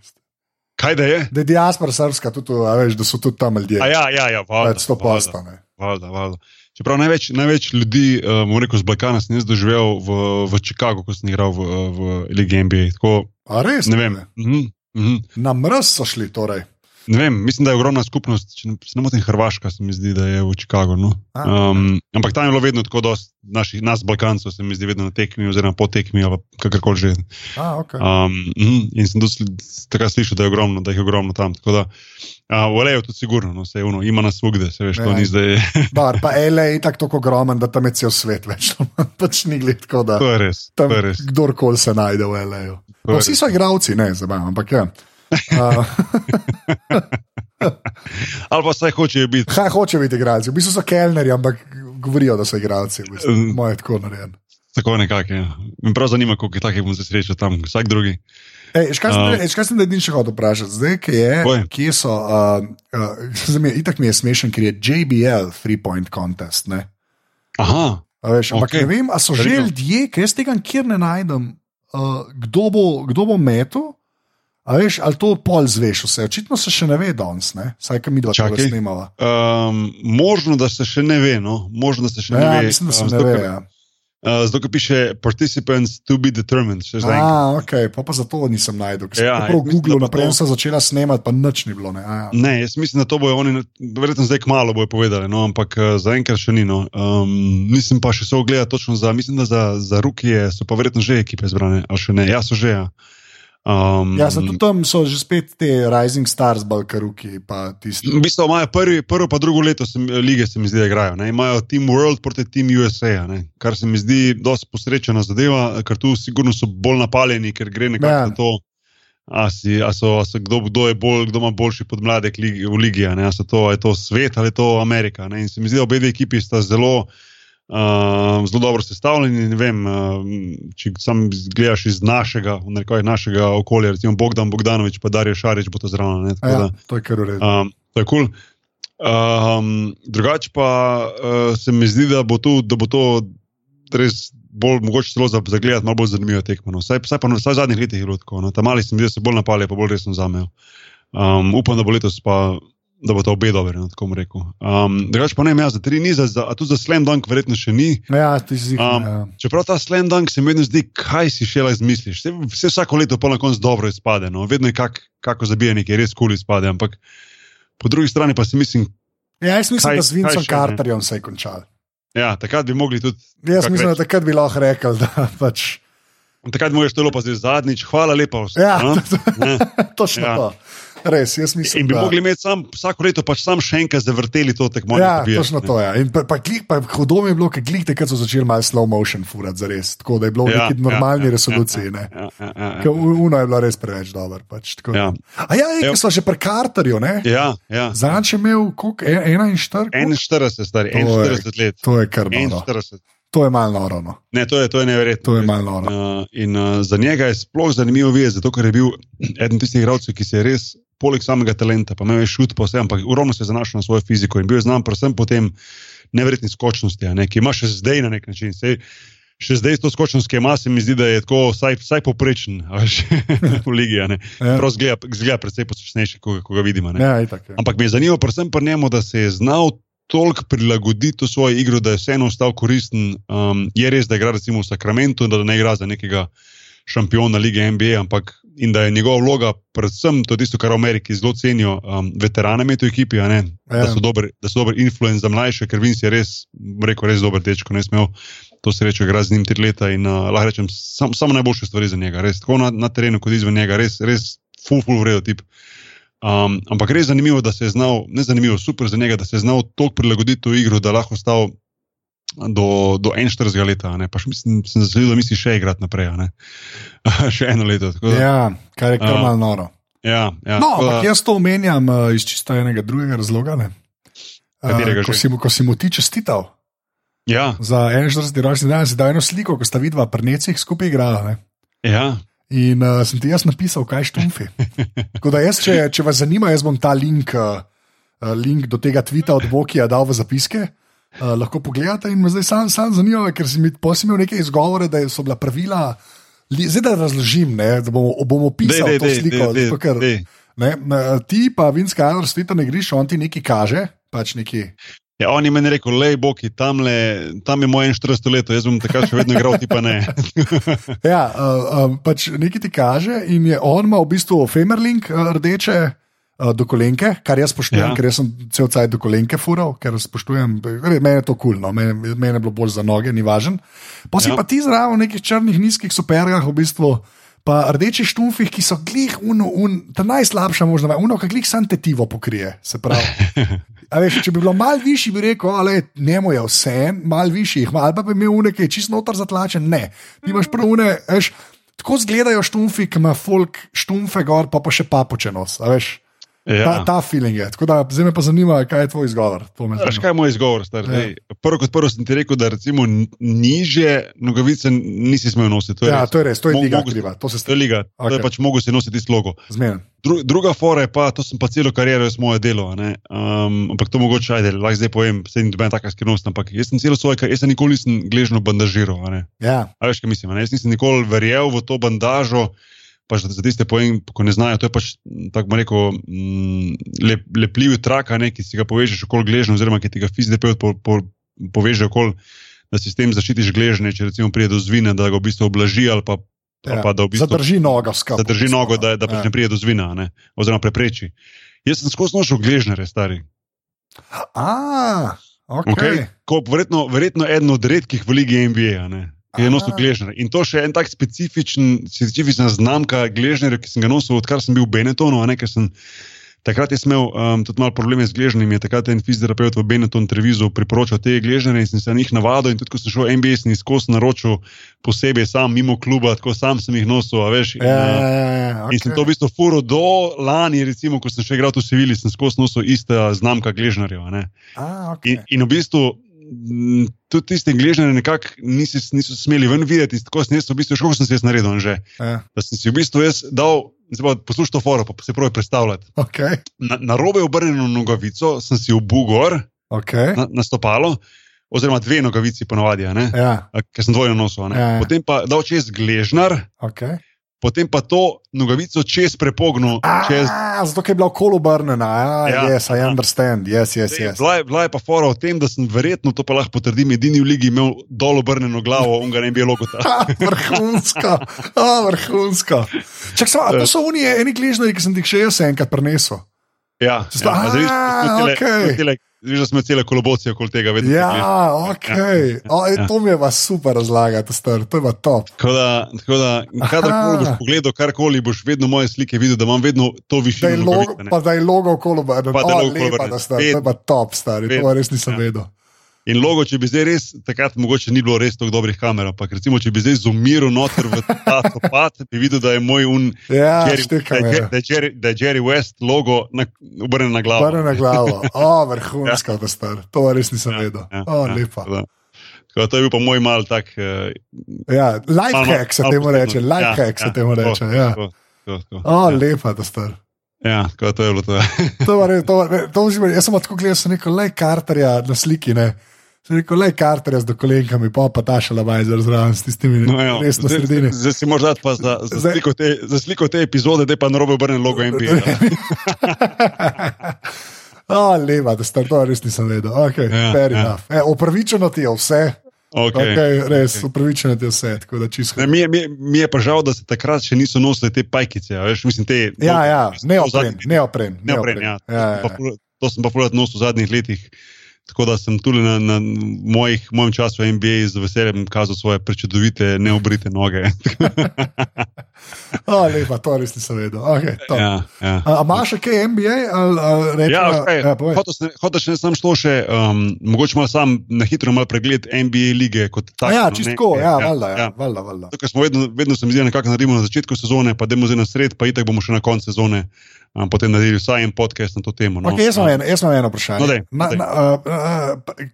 Kaj da je? Da je diaspora srpska, tudi, veš, da so tudi tam ljudje. Ja, ja, ja, valjda, to postane. Valjda, valjda. Čeprav največ, največ ljudi, um, rekel, z Balkana sem jaz doživel v, v Chicagu, ko sem igral v, v Ligi NBA. Tako, A res? Ne vem. Mm -hmm. Mm -hmm. Na mrz so šli torej. Ne vem, mislim, da je ogromna skupnost, če ne motim Hrvaška, se mi zdi, da je v Chicagu. No. Um, ampak tam je bilo vedno tako, da nas, Balkancev, se mi zdi, vedno na tekmi, oziroma po tekmi, ali kakorkoli že. A, okay. um, in sem tudi takrat slišal, da je ogromno, da jih je ogromno tam. Tako da, uh, v Leju je to sigurno, no, se je uno, ima nas ugde, se veš, to ja. ni zdaj. Bar, pa L.A. je tako ogromen, da tam je cel svet več, pač ni gled, tako da. To je res. Tam, to je res. Kdorkoli se najde v L.A. No, vsi so igravci, ne, zabavam, ampak ja. Ali pa vse hočejo biti. Kaj hočejo biti igralci? V bistvu so kelnerji, ampak govorijo, da so igralci. Mm. Moje tako narejen. Tako nekako. Ja. Me prav zanima, koliko je takih bom se srečal tam, vsak drugi. Škaj sem, da edini še hodil vprašati, zdaj, kje, je, kje so. Uh, uh, itak mi je smešen, ker je JBL Three Point Contest. Ne? Aha. Veš, ampak okay. ne vem, ali so že ljudje, ki jaz tega nikjer ne najdem, uh, kdo, bo, kdo bo metal. A veš, ali to pol zveš vse? Očitno se še ne ve danes, saj kam mi dva čaka snimava. Um, možno, da se še ne ve, no? možno, da se še ne ja, ve. Mislim, da se um, ne ve. Ja. Uh, zato, ki piše participants to be determined. Ah, ok, pa, pa zato nisem najdel. Ja, prav Google, naprej sem začela snemati, pa nič ni bilo. Ne, ja. ne, jaz mislim, da to bojo oni, verjetno zdaj kmalo bojo povedali, no, ampak uh, zaenkrat še ni. No. Um, nisem pa še se ogledal točno za, mislim, da za, za Rukije so pa verjetno že ekipe zbrane, ali še ne, ja, so že. Ja. Um, ja, tudi tam so že spet te Rising Stars, Balkaruki. V bistvu imajo prvi, prvo, pa drugo leto se, lige, se mi zdi, da igrajo. Ne? Imajo Team World proti Team USA, ne? kar se mi zdi dosti posrečena zadeva, ker tu sigurno so bolj napaljeni, ker gre nekako ja. na to. A si, a so, a so, kdo, kdo, bolj, kdo ima boljši podmladek v Ligi, ali je to svet ali je to Amerika. Ne? In se mi zdi, da obe ekipi sta zelo, uh, zelo dobro sestavljeni. Vem, uh, če sam gledaš iz našega, našega okolja, recimo Bogdan Bogdanovič, pa Darijo Šarič, bo to zraven. Ja, to je kar urejeno. Um, to je kul. Cool. Um, drugače pa uh, se mi zdi, da bo, tu, da bo to res bolj mogoče celo za, za gledati, malo bolj zanimivo tekmo. No. Vsaj, vsaj pa vsaj v zadnjih letih je bilo tako. No. Tam mali se mi zdi, da se bolj napali, pa bolj resno zamejo. Um, upam, da bo letos pa da bo to obe dobri, no, tako bom rekel. Um, Drugač pa ne, ja, za tri ni, za, za, a tudi za Slam Dunk verjetno še ni. Ja, ti si Um, um, ja. čeprav ta Slam Dunk se mi vedno zdi, kaj si še lahko izmisliš. Vse, vse vsako leto pa na koncu dobro izpade, no. vedno je kak, kako zabijanje, ki res kul cool izpade, ampak po drugi strani pa si mislim, ja, jaz mislim, kaj- da z Vincem? Carterjem se je končal. ja, takrat bi mogli tudi. Jaz mislim, reči, da takrat bi lahko rekel, da pač. Takrat mu je štelo pa zdaj zadnjič, hvala lepa. vsem, Ja, no. Ne. točno Ja. to. Res, jaz mislim, In bi da. mogli imeti sam, vsako leto pač sam še enkrat zavrteli to tekmovanje. Ja, pobijati, točno to je. In pa, pa, klik, pa hudo mi je bilo, ker glih takrat so začeli malo slow motion furati za res. Tako da je bilo v Ja, neki ja, normalni ja, resoluciji. ne. Ja, ja, ja, ja. u- Uno je bilo res preveč dobro. Pač, tako. Ja. A ja, Ja. ki so že pri Carterju, ne? Ja, ja. Zanj je imel koliko? E- 41? 41, stari, To je- 41 let. To je kar noro. 41. To je malo noro. No. Ne, to je, to je neverjetno. To je malo noro. Uh, in uh, za njega je sploh zanimivo videti, zato ker je bil eden tistih igralcev, ki se je res, poleg samega talenta, pa imel je šut po vsem, ampak ogromno se je zanašal na svojo fiziko in bil je znan predvsem po tem neverjetni skočnosti, ne, ki ima še zdaj na nek način. Sej, še zdaj to skočnost, ki ima, se mi zdi, da je tako vsaj, vsaj poprečen veš, v ligi. Ja. Prav zgleda, zgleda predvsej poslušnejši, ko, ko ga vidimo. ne. Ja, itak, ja. Ampak me je zanimivo, predvsem pri njemu, da se je znal toliko prilagoditi v svojo igro, da je vseeno ostal koristen. Um, je res, da igra recimo v Sakramentu, da ne igra za nekega šampiona lige NBA, ampak in da je njegova vloga, predvsem to tisto, kar v Ameriki zelo cenijo, um, veterane imeti v ekipi, Ja. da so dober, da so dober influence za mlajše, ker Vince je res, rekel, res dober dečko, ne smel. To srečo igra z njim tri leta in uh, lahko rečem, sam, samo najboljše stvari za njega, res tako na, na terenu, kot izven njega, res, res full, full vredo tip. Um, ampak res zanimivo, da se je znal, ne zanimivo, super za njega, da se je znal toliko prilagoditi v igro, da lahko stal do, do 41 leta. Ne? Pa še mislim, sem zasledil, da misli še igrati naprej. še eno leto. da- ja, kar je kar A. malo noro. ja, ja, No, ampak jaz to omenjam uh, iz čisto enega drugega razloga. ne. Katerega ko, si mu, ko si mu ti čestital ja, za 41. rojstni dan, si dal eno sliko, ko sta vidva pri necih skupaj igrala. Ne? ja, In uh, sem ti jaz napisal, kaj štumfi. Tako da jaz, če, če vas zanima, jaz bom ta link, uh, uh, link do tega tvita od Bokija dal v zapiske. Uh, lahko pogledate in me zdaj sam, sam zanima, ker si mi posil neke izgovore, da so bila pravila. Zdaj da razložim, ne, da bomo, bomo dej, opisali dej, to dej, sliko. dej, zato ker, dej. ne, ti pa Vinska Adler spet ne griš, on ti nekaj kaže. Pač neki, Ja, on je meni rekel, lej, Boki, tam, le, tam je moj 41 let, jaz bom takrat še vedno igral, ti pa ne. ja, uh, um, pač nekaj ti kaže, in je on ima v bistvu Femerlink uh, rdeče. Uh, Do kolenke, kar jaz spoštujem, ja. Ker jaz sem cel cel do kolenke fural, ker spoštujem, meni je to kul, no, meni, meni je bilo bolj za noge, ni važen. Pa si ja. Pa ti zraven v nekih črnih, nizkih supergah, v bistvu, pa rdeči štumfih, ki so glih, uno, un, ta najslabša možna, uno, ki glih sam tetivo pokrije. Se pravi. A Veš, če bi bilo malo višji, bi rekel, ale njemu je vse, malo višji, ali pa bi imel uneke čist noter zatlačen. Ne, ti imaš prav une, veš, tako izgledajo štumfi, ki ima folk štumfe gor, pa pa še papočenos. a Veš, Ja. ta feeling je. Tako da zdaj me pa zanima, kaj je tvoj izgovor. Veš, kaj je moj izgovor? star? Ja. Dej, Prvo kot prvo sem ti rekel, da recimo n- nižje nogavice nisi smel nositi. To Ja, res. to je res, to je Mo- liga mogo- kriva, to To je liga, okay. to je pač mogo si nositi tisto logo. Zmeren. Dru, druga fora je pa, to sem pa celo kariero, jaz moje delo. Um, ampak to mogoče, ajde, lahko zdaj povem, se ni doben taka skrivnost, ampak jaz sem celo svoje, kar- jaz sem nikoli nisem gležno bandažiral. Ja, A veš, kaj mislim? ne? Jaz nisem nikoli verjel v to bandažo. Pa za tiste, povem, ko ne znajo, to je pač tako rekel, mm, lep, lepljiv trak, ne, ki si ga povežeš okoli gležnja, oziroma ki ti ga fizioterapeut po, po, poveže okoli, da si s tem zaščitiš gležnje, če recimo pride do zvina, da ga v bistvu oblaži ali pa, ja. pa da v bistvu Zadrži nogo skupaj. zadrži nogo, da, da pač ne pride do zvina, ne, oziroma prepreči. Jaz sem skozi nošel gležnjare, stari. A, ok. Okay? Ko, verjetno, verjetno eden od redkih v Ligi NBA, ne, je nosil Aha. gležnjare. In to še en tak specifičen, specifična znamka gležnjarja, ki sem ga nosil, odkar sem bil v Benetonu. Ne, ker sem, takrat je imel um, tudi malo probleme z. Takrat je en fizioterapeut v Benetonu Trevizu priporočal te gležnjare in sem se na njih navadil. In tudi ko sem šel v NBA, sem jih skozi naročil posebej sam, mimo kluba, tako sam sem jih nosil. Veš, in, Ja, uh, ja, ja, ja, In sem to v bistvu furo do lani, recimo, ko sem še igral v Sevilji, sem skozi nosil ista znamka gležnjarjev. a ne. A, ok. In, in v bistvu tudi tiste gležnje nekako niso, niso smeli ven videti. Tako sem jaz, v bistvu, škoda sem si jaz naredil, že. Ja, Da sem si v bistvu jaz dal, poslušaj to foro, pa se pravi predstavljati. ok. Na, na robe obrnjeno nogavico sem si obugal gor okay. na, na stopalo, oziroma dve nogavici ponovadi. Ja, ker sem dvojno nosil. Ja, ja. Potem pa dal čez gležnar, ok. Potem pa to nogavico čez prepognil. Čez... Zato je bila okolo obrnjena. Ja, yes, I understand. Yes, yes, yes. Bila, je, bila je pa fora o tem, da sem verjetno to pa lahko potrdim, edini v ligi imel dol obrnjeno glavo, on ga ne bi bilo kot ta. vrhunska, oh, vrhunska. Čak, so, to so unije, eni gližnari, ki sem jih še jaz enkrat prenesel. Ja, ja. A, zdaj, okay. Viš, da smo cele kolobocije okoli tega vedno. Ja, ok. Ja. O, e, to mi je vas super razlagati, star, to je pa top. Tako da, tako da kadarkoli boš pogledal, karkoli boš vedno moje slike videl, da imam vedno to višino. Da je logo, pa da je logo kolobar, da je da star, to je pa top, stari, to res nisem ja. vedel. In logo, če bi zdaj res, takrat mogoče ni bilo res tako dobrih kamer, ampak recimo, če bi zdaj zumiral noter v ta sopad, bi videl, da je moj un. Ja, Jerry, da, je, da, je Jerry, da je Jerry West logo obrnjen na glavo. Obrnjen na glavo, o, vrhunska, ja. to star, to res nisem ja, vedel. Ja, o, ja, lepa. Ja, to je bil pa moj mal tak. Uh, ja, life hack se temu reče, life ja, hack se ja, temu reče. Ja. To, to, to, o, ja. lepa, da star. Ja, to je bilo to. to, var, to, var, to, to jaz sem tako gledal, sem rekel, le karterja na sliki. Ne. Sem rekel, le karter z dokolenkami, pa pa ta šala bajzer zraven s tistimi no, res na sredini. Zdaj si morda pa za, za, zdaj, sliko te, za sliko te epizode, da je pa narobe obrnen logo NBA. oh, leva, da ste to res nisem vedel. Okay, ja, ja. e, opravičeno ti je vse. Okay, okay, res, okay. upravičeno ti je vse. Ne, mi, je, mi, mi je pa žal, da se takrat še niso nosili te pajkice. Veš, mislim, te, ja, ja, neopren. neopren, neopren, neopren ja. Ja, ja, ja. To sem pa povedal nos v zadnjih letih. Tako da sem tudi na, na mojih, mojem času v NBA z veseljem kazal svoje prečudovite, neobrite noge. oh, lepa, to res nisem vedel. Okay, ja, ja. A imaš še kaj NBA? Ali, ali ja, okay. ja, Hoče še ne sam šlo še, um, mogoče malo sam na hitro mal pregled NBA lige kot tak. Ja, čistko, ja, ja, valjda. Ja, ja. Valjda, valjda. Tukaj smo vedno, vedno se mi zdi, nekako naredimo na začetku sezone, pa demo zdaj na sred, pa itek bomo še na koncu sezone um, potem naredili vsaj en podcast na to temo. No? Okay, jaz imam eno, eno vprašanje. No, dej, na, dej. Na, uh,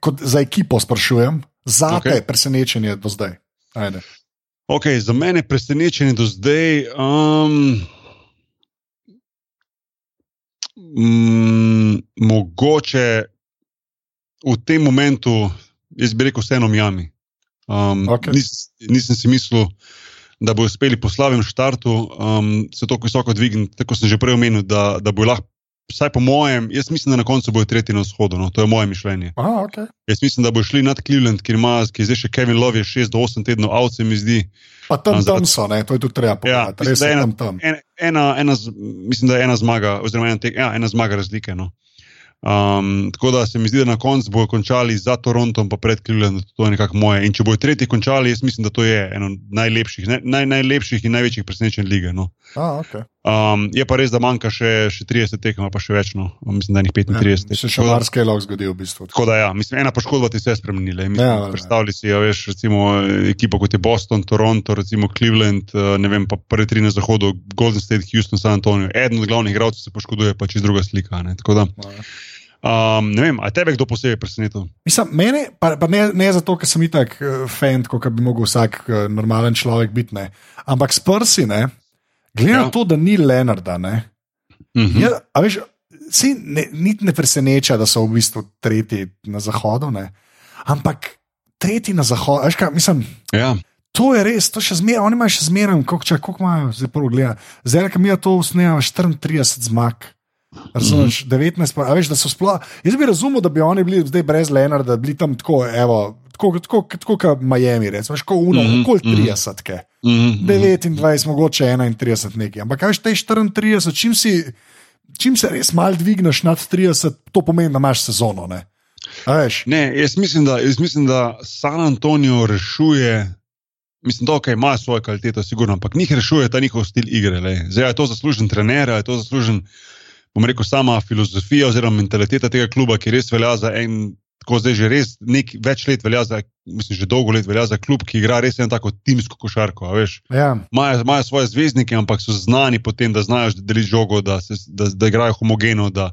uh, za ekipo sprašujem, za te okay. presenečenje do zdaj. Okay, za mene presenečenje do zdaj. Um, mm, mogoče v tem momentu, jaz bi rekel, vseeno Miami. Um, okay. nis, nisem si mislil, da bo uspeli po slabem štartu um, se tako visoko dvigniti, tako sem že prej omenil, da, da bo lahko. Vsaj po mojem, jaz mislim, da na koncu bojo tretji na vzhodu. No? To je moje mišljenje. Aha, okay. Jaz mislim, da bo šli nad Cleveland, ki ima zdaj še Kevin Love, 6 do 8 tednov, avce mi zdi. Pa tam, um, tam so, ne? to je tudi treba povedati. Ja, mislim, ena, tam. Ena, ena, ena, mislim, da je ena zmaga, oziroma ena, tek, ja, ena zmaga razlike. No? Um, tako da se mi zdi, da na koncu bodo končali za Torontom, pa pred Clevelandom, to je nekako moje. In če bodo tretji končali, jaz mislim, da to je eno najlepših, naj, najlepših in največjih presenečenj lige. No. Ah, okay. Um, je pa res, da manjka še, še 30 tekem, pa še več, no. mislim, da jih 35. Ja, se še marsikaj lahko zgodi v bistvu. Tako da, ja, mislim, ena poškodba ti se je spremenila. Ja, predstavljaj si, ja, veš, recimo, ekipo kot je Boston, Toronto, recimo Cleveland, eh, ne vem, pa prvi tri na zahodu, Golden State, Houston, San Antonio. Eden od glavnih igralcev se poškoduje, pa čez druga slika. Ne. Tako da. Ja. Um, ne vem, ali tebe kdo posebej preseneča? Mislim, mene, pa, pa ne, ne zato, ker sem itak uh, fan, kot bi lahko vsak uh, normalen človek biti, ne. ampak s prsi, glede na ja. to, da ni Leonarda. Uh mhm. -huh. ja, veš, si, ne, niti ne preseneča, da so v bistvu tretji na zahodu, ne. ampak tretji na zahodu, veš kaj, mislim. Ja. To je res, to še zmeraj, oni imajo še zmeraj, koliko imajo, zdaj prvo gledaj. Zdaj, ki mi je to usnejamo, 34 zmag. Razumeš, mm -hmm. 19, pa, veš, da so sploh. Jaz bi razumel, da bi oni bili zdaj brez Leonarda, da bi bili tam tako, evo, tako, tako, tako kot Miami, recimo, kot Uno, mm -hmm. kot 30, mm -hmm. 29, mogoče 31 nekaj. Ampak kaj te 34, čim, si, čim se res mal dvigneš nad 30, to pomeni, da imaš sezono. Ne? Ne, jaz, mislim, da, jaz mislim, da San Antonijo rešuje. Mislim, da okay, ima svojo kvaliteto, sigurno, ampak njih rešuje ta njihov stil igre. Zdaj, je to zaslužen trener, je to zaslužen bom rekel, sama filozofija oziroma mentaliteta tega kluba, ki res velja za en, tako zdaj že res nek, več let velja za, mislim, že dolgo let velja za klub, ki igra res eno tako timsko košarko. Ja. Imajo ja. svoje zvezdnike, ampak so znani po tem, da znajo deliti žogo, da, se, da, da igrajo homogeno. Da,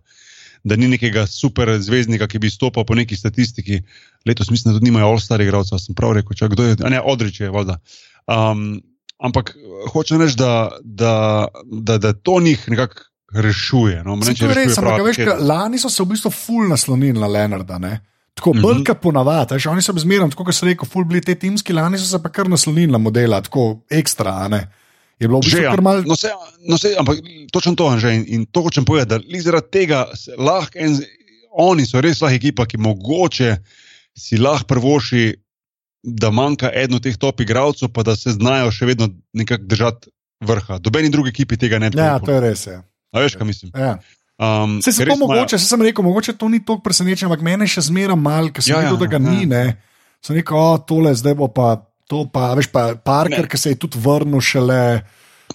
Da ni nekega super zvezdnika, ki bi stopil po neki statistiki. Letos mislim, da tudi nimajo all-star igralcev, sem prav rekel, če kdo je, ne odreče, voda. Um, ampak hočem reči, da, da, da, da to njih nekako rešuje. No? Reče, rešuje res, ampak veš, lani so se v bistvu ful naslonili na Leonarda. Ne? Tako -hmm. brka ponavadi, oni so zmerno, tako kot se reče, ful bili te timski, lani so se pa kar naslonili na modela, tako ekstra. Je bilo Že, kar mal. no, se, no, se, ampak točno to je že. In, in to hočem povedati, da zaradi tega lahko en, oni so res lahka ekipa, ki mogoče si lahko prvoši, da manjka eden od teh top igralcev, pa da se znajo še vedno nekako držati vrha. Dobeni drugi ekipi tega ne bi Ja, to je res. Ja. A veš, kaj mislim? Ja. Um, Se, to mogoče, se sem rekel, mogoče to ni tako presenečenje, ampak mene še zmeraj mal, ker sem Ja, ja, ja, videl, da ga ja. ni. Ne. Sem rekel, o, tole zdaj bo pa to, pa veš, pa Parker, Ne. ki se je tudi vrnil šele.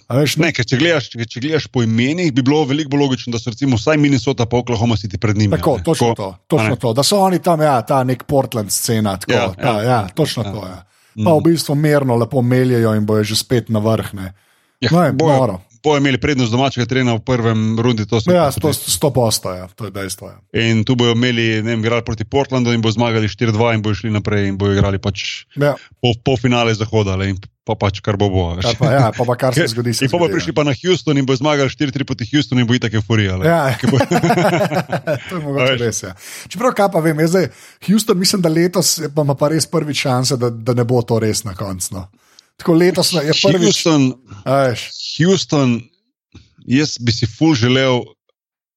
a Veš, Ne, ker če gledaš, če, če gledaš po imenih, bi bilo veliko bolj logično, da so recimo vsaj Minnesota pa Oklahoma City pred njimi. Tako, ne. točno Tako, to, točno ne. to. Da so oni tam, ja, ta nek Portland scena. Tako, Ja, ja, ta, ja. ja, točno ja. to. Ja. Pa Mhm. v bistvu merno lepo meljajo in bojo že spet na vrh. Ne. Ja, No, je bojo- noro. Bojo imeli prednost domačega trena v prvem rundi, to Ja, sto, sto posto, ja, to je dejstvo. Ja. In tu bojo imeli, ne vem, igrali proti Portlandu in bojo zmagali 4-2 in bojo šli naprej in bojo igrali pač Ja, po, po finale zahoda le, in pa pač kar bo bo. kar pa, ja, pa, pa kar se zgodi. Se In pa zgodi, prišli pa na Houston in bojo zmagali 4-3 proti Houstonu in bo itak euforija. Ja. Bo- to je mogoče res. Ja. Čeprav, kaj pa vem, zdaj, Houston, mislim, da letos pa ima pa res prvi šanse, da, da ne bo to res na koncu. No. Tako letos je prvič. Houston, Houston, jaz bi si ful želel,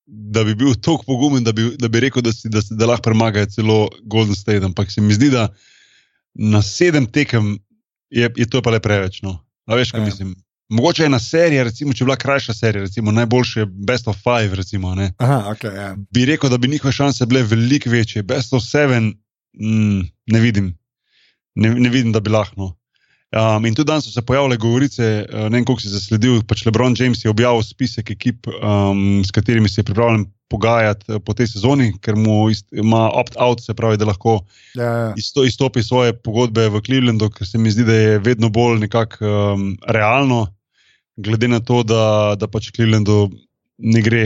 da bi bil tako pogumen, da bi, da bi rekel, da, si, da, si- da lahko premagajo celo Golden State. Ampak se mi zdi, da na sedem tekem je, je to pa le preveč. No. A veš, kaj Ja. mislim. Mogoče ena serija, recimo, če bi bila krajša serija, recimo najboljše Best of Five, recimo, ne, aha, okay, ja. bi rekel, da bi njihove šanse bile veliko večje. Best of Seven, mm, ne vidim, ne, ne vidim, da bi lahko. Um, in tudi danes so se pojavile govorice, uh, ne vem, koliko si zasledil, pač LeBron James je objavil spisek ekip, um, s katerimi se je pripravljen pogajati uh, po tej sezoni, ker mu ist, ima opt-out, se pravi, da lahko Ja, ja. isto, izstopi svoje pogodbe v Clevelandu, ker se mi zdi, da je vedno bolj nekako um, realno, glede na to, da, da pač Clevelandu ne gre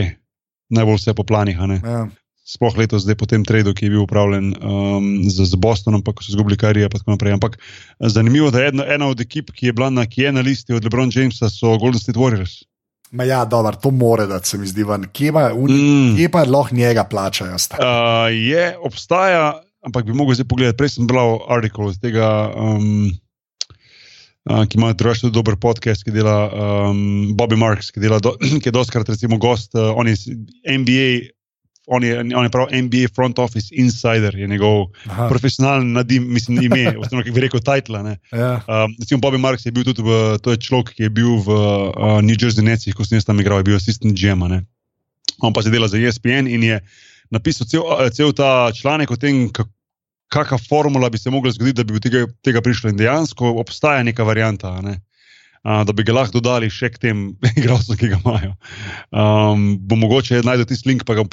najbolj vse po planih. Ja. Sploh letos, zdaj po tem tradu, ki je bil upravljen um, z, z Bostonom, pa so izgubili kariero, in tako naprej. Ampak eh, zanimivo, da je ena, ena od ekip, ki je bila na, ki je na listi od LeBron Jamesa, so Golden State Warriors. Ma ja, dobro, to more, da se mi zdi. Kje pa, uni, Mm. kje pa lahko njega plačajo? Uh, je, obstaja, ampak bi mogel zdaj pogledati. Prej sem bral artikel od tega, um, uh, ki ima drugačen dober podcast, ki dela um, Bobby Marks, ki, dela do, ki je doskrat recimo gost, uh, on je iz NBA. On je, on je prav NBA front office insider, je njegov Aha, profesionalni nadim, mislim, ime, oziroma kako bi rekel, title. ne. ja. Um, recimo Bobby Marks je bil tudi v, to je človek, ki je bil v uh, New Jersey Netsih, ko sem jaz tam igral, je bil assistant GM. -a, ne. On pa se dela za ESPN in je napisal cel, uh, cel ta članek o tem, kak- kakšna formula bi se mogla zgoditi, da bi do tega, tega prišlo. In dejansko obstaja neka varianta. Ne. Uh, da bi ga lahko dodali še k tem igralcem, ki ga imajo. Um, bo mogoče najti tisti link, pa ga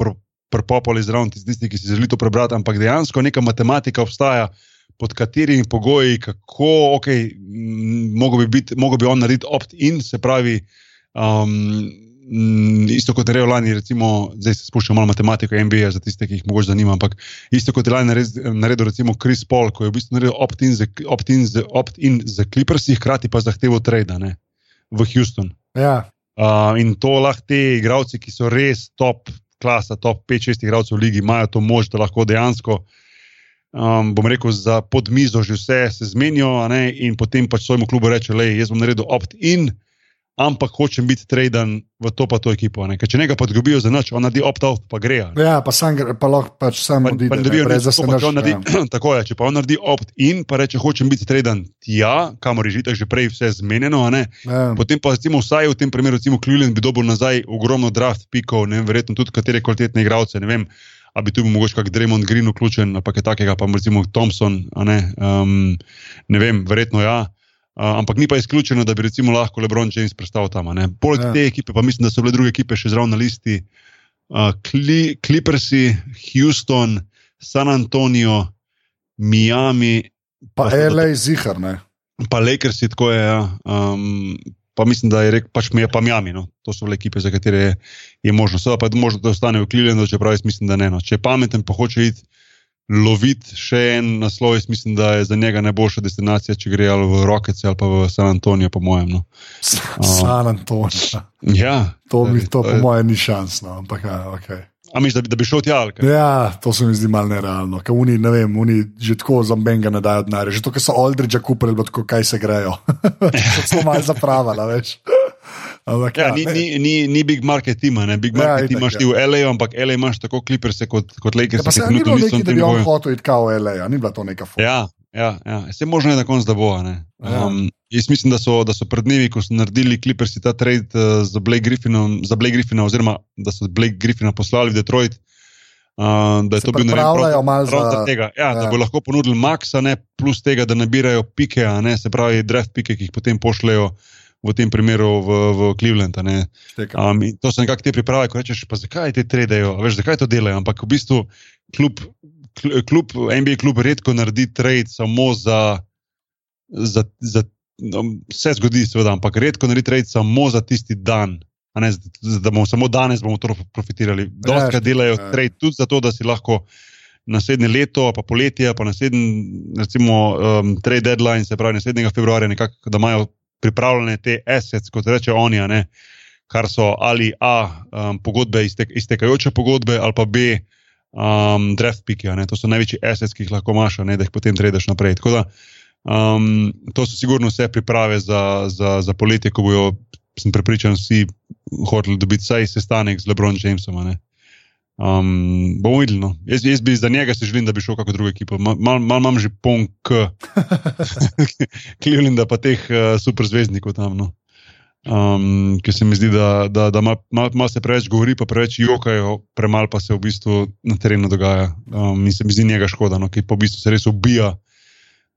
prepopali zraven tisti, ki si želi to prebrati, ampak dejansko neka matematika obstaja, pod katerimi pogoji, kako, ok, mogo bi, biti, mogo bi on narediti opt-in, se pravi, um, isto kot je rekel lani, recimo, zdaj se spuščam malo matematiko NBA za tiste, ki jih mogoče zanima, ampak isto kot je lani naredil, recimo Chris Paul, ko je v bistvu naredil opt-in za, opt za, opt za Clippers, hkrati pa zahteval trade ne, v Houston. ja. Uh, in to lahko te igravci, ki so res top klasa, top 5-6 igralcev v ligi, imajo to moč, da lahko dejansko, um, bom rekel, za podmizo že vse se zmenijo, in potem pač svojemu klubu reče: Le, jaz bom naredil opt-in, ampak hočem biti traden v to pa to ekipo. Ne. Ker če nekaj pa dobijo za noč, on naredi opt-out, pa gre. ne. ja, pa, sam, gre- pa lahko pač sam Pa, odide. pa ne ne, dobijo brez nič, da se tako pa, če on naš- naredi, ja. tako je, če pa on naredi opt-in, pa reče: hočem biti traden tja, kamor je že že prej vse zmenjeno, a ne. Ja. Potem pa recimo vsaj v tem primeru, recimo Cleveland bi dobil nazaj ogromno draft pikov, ne vem, verjetno tudi katere kvalitetne igralce, ne vem, a bi tu bil mogoče kak Draymond Green vključen, pa kaj takega, pa recimo Thompson, ne, um, ne vem, verjetno ja. Uh, ampak ni pa izključeno, da bi recimo lahko LeBron James prestal tam. ne. Poleg Ja. te ekipe pa mislim, da so bile druge ekipe še zraven na listi. Uh, Cli Clippersi, Houston, San Antonio, Miami, Pa Pa LA zihar, ne. pa Lakersi, tako je. Ja. Um, pa mislim, da je rekel, pač mi je pa Miami. No. To so bile ekipe, za katere je, je možno. Seveda pa je možno, da ostane v Clevelandu, čeprav jaz mislim, da ne. No. Če je pameten, pa hoče iti loviti še en naslov, jaz mislim, da je za njega najboljša destinacija, če gre ali v Rockets ali pa v San Antonijo, po mojem. No. San Antonijo. Ja, To, mi, to po je- mojem ni šans. No, ampak, ja, okay. A misliš, da, bi- da bi šel tja? ja, to se mi zdi malo nerealno. Ker oni, ne vem, oni že tako za benga ne dajo denarja. Že to, ker so Aldridge kupili, tako, kaj se grejo. to so malo zapravili, veš. Ampak, Ja, ja, ni, ni, ni, ni big market tima, ne big Ja, market itak, tima imaš ja. ti v LA, ampak LA imaš tako kliperse kot, kot Lakers. Ja, pa se ni bilo neki, da bi on hotel iti kao LA, a ni bila to neka fotka. Ja, ja, ja. Vse možno je na koncu, da bo. Ja. Um, jaz mislim, da so, da so pred dnevi, ko so naredili klipersi ta trade uh, za Blake Griffinom, za Blake Griffina, oziroma da so Blake Griffina poslali v Detroit. Uh, da je Se to bil pripravljajo prav- prav za- zaradi tega, ja, ja. ja. da bo lahko ponudili Maxa, ne, plus tega, da nabirajo pike, ne, se pravi, draft pike, ki jih potem pošljajo v tem primeru v, v Cleveland. a ne. Štekam. Um, to so nekako te priprave, ko rečeš, pa zakaj te tradejo, veš, zakaj to delajo. Ampak v bistvu klub, kl- klub, NBA klub redko naredi trade samo za. za, za no, vse zgodi, seveda, ampak redko naredi trade samo za tisti dan. Ne, da bomo samo danes bomo to profitirali. Dostakrat štekam, delajo ja. trade tudi zato, da si lahko naslednje leto, pa poletje, pa naslednji, recimo, um, trade deadline, se pravi naslednjega februarja, nekako, da imajo pripravljene te assets, kot reče oni, ne, kar so ali A, um, pogodbe, iztek, iztekajoče pogodbe, ali pa B, um, draft piki. To so največji assets, ki jih lahko imaš, ne, da jih potem tradeš naprej. Tako da, um, to so sigurno vse priprave za, za, za poletje, ko bojo, sem prepričan, vsi hoteli dobiti vsaj sestanek z LeBron Jamesom. ne. Um, bomo videli. No. Jaz, jaz bi za njega si želim, da bi šel v kakšno drugo ekipo. Mal, mal, mal imam že pon k Clevelanda, pa teh uh, superzvezdnikov tam. No. Um, ker se mi zdi, da, da, da malo mal, mal se preveč govori, pa preveč jokajo, premalo pa se v bistvu na terenu dogaja. Um, in se mi zdi njega škoda, no, ki pa v bistvu se res ubija